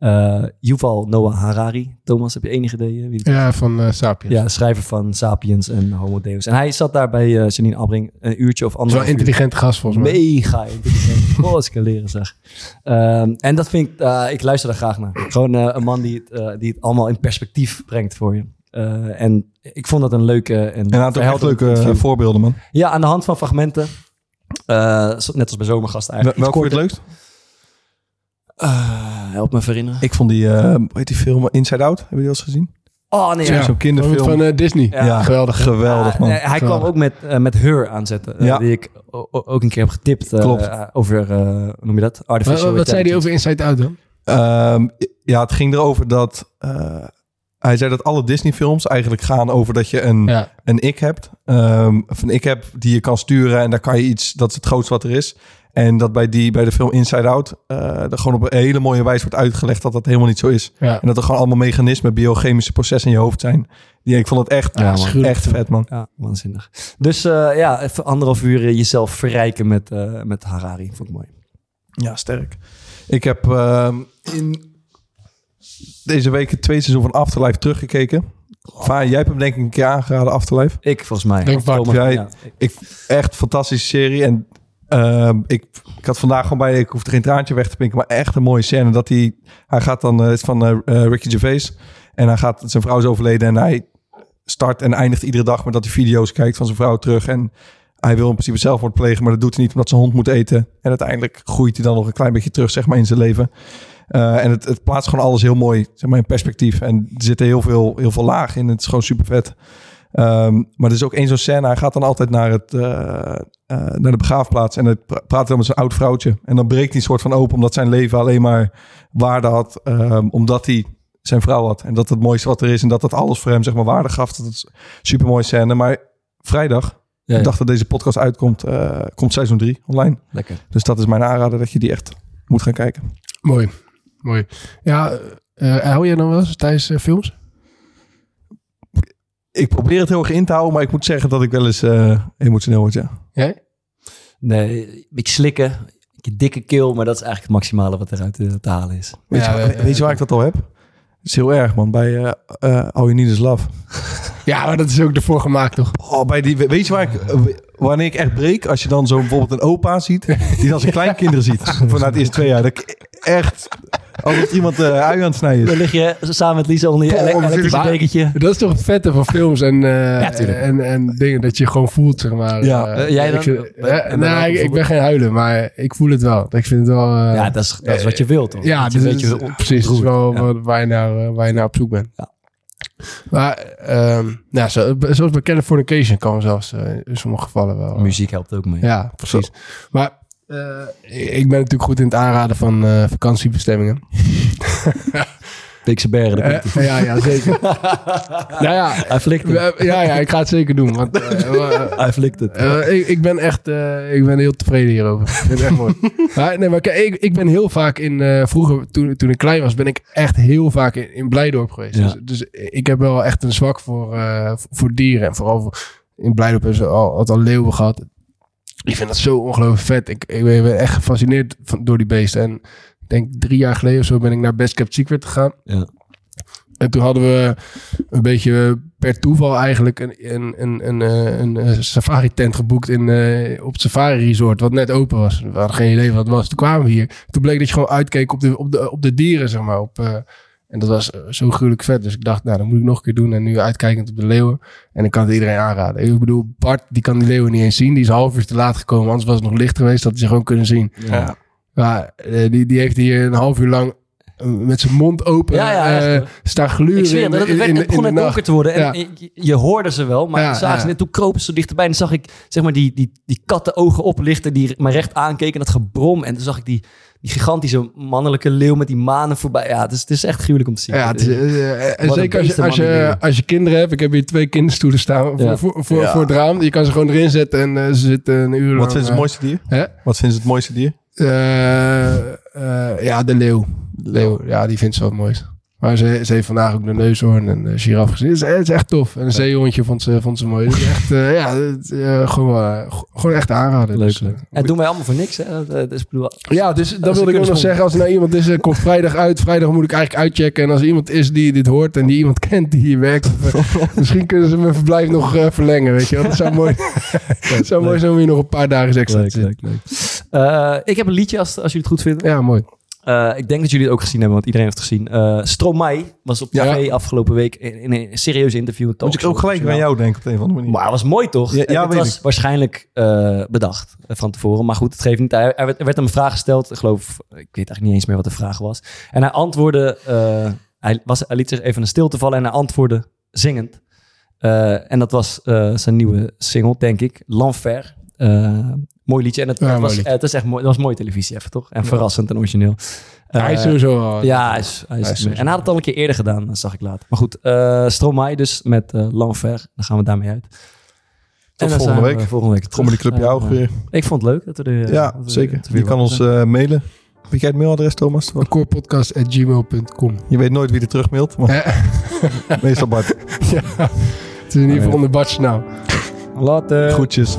Speaker 1: eh Yuval Noah Harari. Thomas, heb je enig idee eh, wie?
Speaker 2: Ja, van eh Sapiens.
Speaker 1: Ja, schrijver van Sapiens en Homo Deus. En hij zat daar bij eh Janine Abbring een uurtje of anderhalf
Speaker 2: wel een
Speaker 1: uur.
Speaker 2: intelligente gast volgens mij.
Speaker 1: Mega intelligent. Goh, als ik kan leren zeg. Ehm, en dat vind ik, eh, ik luister daar graag naar. Gewoon eh, een man die het, eh, die het allemaal in perspectief brengt voor je. Eh, en ik vond dat een leuke en,
Speaker 4: En hij had ook echt
Speaker 1: verhelderend
Speaker 4: leuke
Speaker 1: interview.
Speaker 4: voorbeelden, man.
Speaker 1: Ja, aan de hand van fragmenten. Eh, net als bij Zomergasten
Speaker 4: Wel-
Speaker 1: eigenlijk.
Speaker 4: Welke vond je het leukst?
Speaker 1: Eh, help me herinneren.
Speaker 4: Ik vond die, eh hoe heet die film Inside Out? Hebben jullie dat eens gezien?
Speaker 1: Oh nee,
Speaker 4: Zo'n
Speaker 1: ja.
Speaker 4: zo'n kinderfilm.
Speaker 2: Van, van eh, Disney.
Speaker 1: Ja.
Speaker 2: Geweldig.
Speaker 4: Geweldig, man.
Speaker 1: Hij kwam ook met, met Her aanzetten.
Speaker 4: Ja.
Speaker 1: Die ik ook een keer heb getipt.
Speaker 4: Klopt.
Speaker 1: over, eh, hoe noem je dat?
Speaker 2: Wat,
Speaker 1: Artificial
Speaker 2: wat zei hij over Inside Out dan?
Speaker 4: Ehm, ja, het ging erover dat... eh, hij zei dat alle Disney-films eigenlijk gaan over dat je een,
Speaker 2: Ja.
Speaker 4: een ik hebt. Ehm, of een ik heb die je kan sturen en daar kan je iets... Dat is het grootste wat er is. En dat bij, die, bij de film Inside Out... eh er gewoon op een hele mooie wijze wordt uitgelegd dat dat helemaal niet zo is.
Speaker 2: Ja.
Speaker 4: En dat er gewoon allemaal mechanismen, biochemische processen in je hoofd zijn. Die, ik vond het echt,
Speaker 1: Ja, man.
Speaker 4: Echt vet, man.
Speaker 1: Ja, waanzinnig. Dus eh, ja, even anderhalf uur eh, jezelf verrijken met, eh, met Harari. Vond ik mooi.
Speaker 4: Ja, sterk. Ik heb ehm, in deze week het tweede seizoen van Afterlife teruggekeken. Vaar, jij hebt hem denk ik een keer aangeraden, Afterlife.
Speaker 1: Ik volgens mij.
Speaker 2: Denk Bart,
Speaker 4: jij-
Speaker 1: ja.
Speaker 4: Ik, echt fantastische serie. En ehm, ik, ik had vandaag gewoon bij, ik hoefde geen traantje weg te pinken, maar echt een mooie scène. Dat hij, hij gaat dan, eh, het is van eh, eh, Ricky Gervais. En hij gaat, zijn vrouw is overleden en hij start en eindigt iedere dag met dat hij video's kijkt van zijn vrouw terug. En hij wil in principe zelfmoord plegen, maar dat doet hij niet omdat zijn hond moet eten. En uiteindelijk groeit hij dan nog een klein beetje terug, zeg maar, in zijn leven. Eh, en het, het plaatst gewoon alles heel mooi zeg maar, in perspectief. En er zitten heel veel, heel veel lagen in. Het is gewoon super vet. Ehm, maar er is ook één zo'n scène. Hij gaat dan altijd naar, het, eh, eh, naar de begraafplaats. En hij pra- praat dan met zijn oud vrouwtje. En dan breekt hij een soort van open. Omdat zijn leven alleen maar waarde had. ehm, omdat hij zijn vrouw had. En dat het mooiste wat er is. En dat dat alles voor hem zeg maar waarde gaf. Dat is super mooie scène. Maar vrijdag,
Speaker 1: Ja,
Speaker 4: ik dacht dat deze podcast uitkomt, eh, komt seizoen 3 online.
Speaker 1: Lekker.
Speaker 4: Dus dat is mijn aanrader dat je die echt moet gaan kijken.
Speaker 2: Mooi. Mooi. Ja, eh hou je dan wel eens tijdens films?
Speaker 4: Ik probeer het heel erg in te houden, maar ik moet zeggen dat ik wel eens eh, emotioneel word, ja.
Speaker 2: Jij?
Speaker 1: Nee, een beetje slikken. Een beetje dikke keel, maar dat is eigenlijk het maximale wat eruit eh, te halen is.
Speaker 4: Weet,
Speaker 2: Ja,
Speaker 4: je, weet je waar ik dat al heb? Het is heel erg, man. Bij eh eh All You Need Is Love.
Speaker 2: Ja, maar dat is ook ervoor gemaakt, toch?
Speaker 4: Oh, bij die, weet je waar ik, wanneer ik echt breek? Als je dan zo bijvoorbeeld een opa ziet, die dan zijn kleinkinderen ziet. Vanuit de eerste twee jaar. Dat ik echt, alsof iemand uh, ui aan het snijden
Speaker 1: Dan
Speaker 4: is.
Speaker 1: lig je samen met Lisa onder je ele- elektrische dekentje.
Speaker 2: Dat is toch het vette van films en, eh, en, en dingen dat je gewoon voelt, zeg maar.
Speaker 4: Ja.
Speaker 2: Eh,
Speaker 1: Eh, jij
Speaker 2: ik
Speaker 1: dan?
Speaker 2: eh, nou, ik, ik ben geen huilen, maar ik voel het wel. Ik vind het wel... eh,
Speaker 1: Ja, dat is, dat is wat je wilt, toch?
Speaker 2: Ja,
Speaker 1: Dat je
Speaker 2: dus
Speaker 1: weet
Speaker 2: het
Speaker 1: je
Speaker 2: is- precies. Dat is wel
Speaker 1: Ja.
Speaker 2: waar, je naar, eh, waar je naar op zoek bent.
Speaker 1: Ja.
Speaker 2: Maar, ehm nou, zo, zoals bij Californication kan zelfs eh, in sommige gevallen wel. eh,
Speaker 1: Muziek helpt ook mee.
Speaker 2: Ja, precies. Maar eh, ik ben natuurlijk goed in het aanraden van eh, vakantiebestemmingen.
Speaker 1: Beekse Bergen,
Speaker 2: Eh,
Speaker 1: hij.
Speaker 2: ja, ja, zeker. nou ja,
Speaker 1: Hij flikt het.
Speaker 2: eh, ja, ja, ik ga het zeker doen. Want, eh, eh,
Speaker 1: Hij flikt het.
Speaker 2: eh, ik, ik ben echt eh, ik ben heel tevreden hierover. Ik vind het echt mooi. Maar, nee, maar kijk, ik, ik ben heel vaak in... eh, vroeger, toen, toen ik klein was, ben ik echt heel vaak in, in Blijdorp geweest.
Speaker 1: Ja.
Speaker 2: Dus, dus ik heb wel echt een zwak voor, eh, voor dieren. En vooral voor, in Blijdorp hebben ze al, altijd al leeuwen gehad. Ik vind dat zo ongelooflijk vet. Ik, ik ben echt gefascineerd van, door die beesten. En ik denk drie jaar geleden of zo ben ik naar Best Kept Secret gegaan.
Speaker 1: Ja.
Speaker 2: En toen hadden we een beetje per toeval eigenlijk een, een, een, een, eh, een, eh, safari tent geboekt in, eh, op het safari resort, wat net open was. We hadden geen idee wat het was. Toen kwamen we hier. Toen bleek dat je gewoon uitkeek op de, op de, op de dieren, zeg maar. Op, en dat was eh, zo gruwelijk vet. Dus ik dacht, nou, dat moet ik nog een keer doen. En nu uitkijkend op de leeuwen. En ik kan het iedereen aanraden. Ik bedoel, Bart, die kan die leeuwen niet eens zien. Die is half uur te laat gekomen. Anders was het nog licht geweest, dat hij ze gewoon kunnen zien.
Speaker 1: Ja.
Speaker 2: Maar eh, die, die heeft hier een half uur lang met zijn mond open
Speaker 1: Ja, ja,
Speaker 2: eh, staan gluren
Speaker 1: Ik zweer,
Speaker 2: in,
Speaker 1: het, werd-
Speaker 2: in,
Speaker 1: het begon net donker te worden. En
Speaker 2: Ja.
Speaker 1: je, je hoorde ze wel, maar
Speaker 2: Ja,
Speaker 1: zagen ze net, toen kropen ze dichterbij. En dan zag ik zeg maar, die, die, die kattenogen oplichten die me recht aankeken. En dat gebrom. En toen zag ik die, die gigantische mannelijke leeuw met die manen voorbij. Ja, het is, het is echt gruwelijk om te zien.
Speaker 2: Ja, het is, eh, en zeker als je, als, je, als je kinderen hebt. Ik heb hier twee kinderstoelen staan voor,
Speaker 1: Ja.
Speaker 2: voor, voor,
Speaker 4: Ja.
Speaker 2: voor het raam. Je kan ze gewoon erin zetten en eh, ze zitten een uur lang.
Speaker 4: Wat vinden ze het
Speaker 2: eh,
Speaker 4: mooiste dier?
Speaker 2: Hè?
Speaker 4: Wat vinden ze het mooiste dier?
Speaker 2: Eh, eh, ja, de leeuw. Leeuw, ja, die vindt ze wel het mooist. Maar ze, ze heeft vandaag ook de neushoorn en de giraf gezien. Het is, het is echt tof. En een zeehondje vond ze, vond ze mooi. Het is echt, eh, ja, het, eh, gewoon, eh, gewoon echt aanraden.
Speaker 1: Leuk,
Speaker 2: Dus, eh,
Speaker 1: En doen wij allemaal voor niks. Hè? Dat is, ik bedoel,
Speaker 2: ja, dus dat wilde ik ook nog zeggen. Als er nou iemand is, eh, komt vrijdag uit. Vrijdag moet ik eigenlijk uitchecken. En als er iemand is die dit hoort en die iemand kent die hier werkt. eh, misschien kunnen ze mijn verblijf nog eh, verlengen. Weet je wel. Dat zou mooi, zou mooi zijn om hier nog een paar dagen extra te
Speaker 1: Leuk,
Speaker 2: zitten.
Speaker 1: leuk, leuk. Eh, ik heb een liedje als, als jullie het goed vinden.
Speaker 2: Ja, mooi.
Speaker 1: Eh, ik denk dat jullie het ook gezien hebben, want iedereen heeft het gezien. Eh Stromae was op tv
Speaker 2: Ja.
Speaker 1: afgelopen week in, in een serieus interview.
Speaker 4: Moet ik ook gelijk
Speaker 1: het
Speaker 4: jou denken op een of andere manier.
Speaker 1: Maar het was mooi toch?
Speaker 4: Ja,
Speaker 1: het was
Speaker 4: ik.
Speaker 1: waarschijnlijk eh, bedacht van tevoren. Maar goed, het geeft niet. Er werd, er werd hem een vraag gesteld. Ik geloof, ik weet eigenlijk niet eens meer wat de vraag was. En hij antwoordde, hij, was, hij liet zich even een stilte vallen en hij antwoordde zingend. En dat was zijn nieuwe single, denk ik. L'Enfer. Eh, mooi liedje. En het,
Speaker 2: Ja,
Speaker 1: was,
Speaker 2: liedje.
Speaker 1: het is echt mooi, dat was mooie televisie even, toch? En verrassend en origineel.
Speaker 2: hij is
Speaker 1: Eh,
Speaker 2: sowieso
Speaker 1: ja, hij is, hij is,
Speaker 2: Hij is
Speaker 1: en hij had het al een keer eerder gedaan, dat zag ik later. Maar goed, eh Stromae dus met eh L'Enfer. Dan gaan we daarmee uit. En dan
Speaker 4: volgende
Speaker 1: zijn we
Speaker 4: week.
Speaker 1: Volgende week
Speaker 4: Comedy Club jou ook
Speaker 1: Eh,
Speaker 4: weer.
Speaker 1: Ik vond het leuk dat we er... eh,
Speaker 4: Ja,
Speaker 1: we-
Speaker 4: zeker. Je kan ons eh, mailen. Weet jij het mailadres, Thomas?
Speaker 2: Corepodcast.gmail.com
Speaker 4: Je weet nooit wie er terug mailt, maar meestal Bart.
Speaker 2: ja, het is in ieder geval onder Bart's naam.
Speaker 1: Later.
Speaker 4: Groetjes.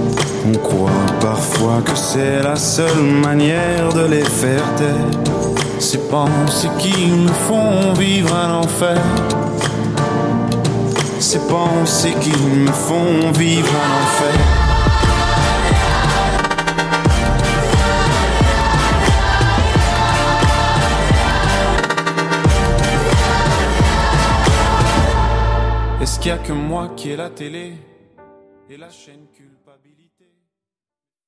Speaker 8: On croit parfois que c'est la seule manière de les faire taire. Ces pensées qui me font vivre un enfer. Ces pensées qui me font vivre un enfer. Est-ce qu'il y a que moi qui ai la télé et la chaîne culte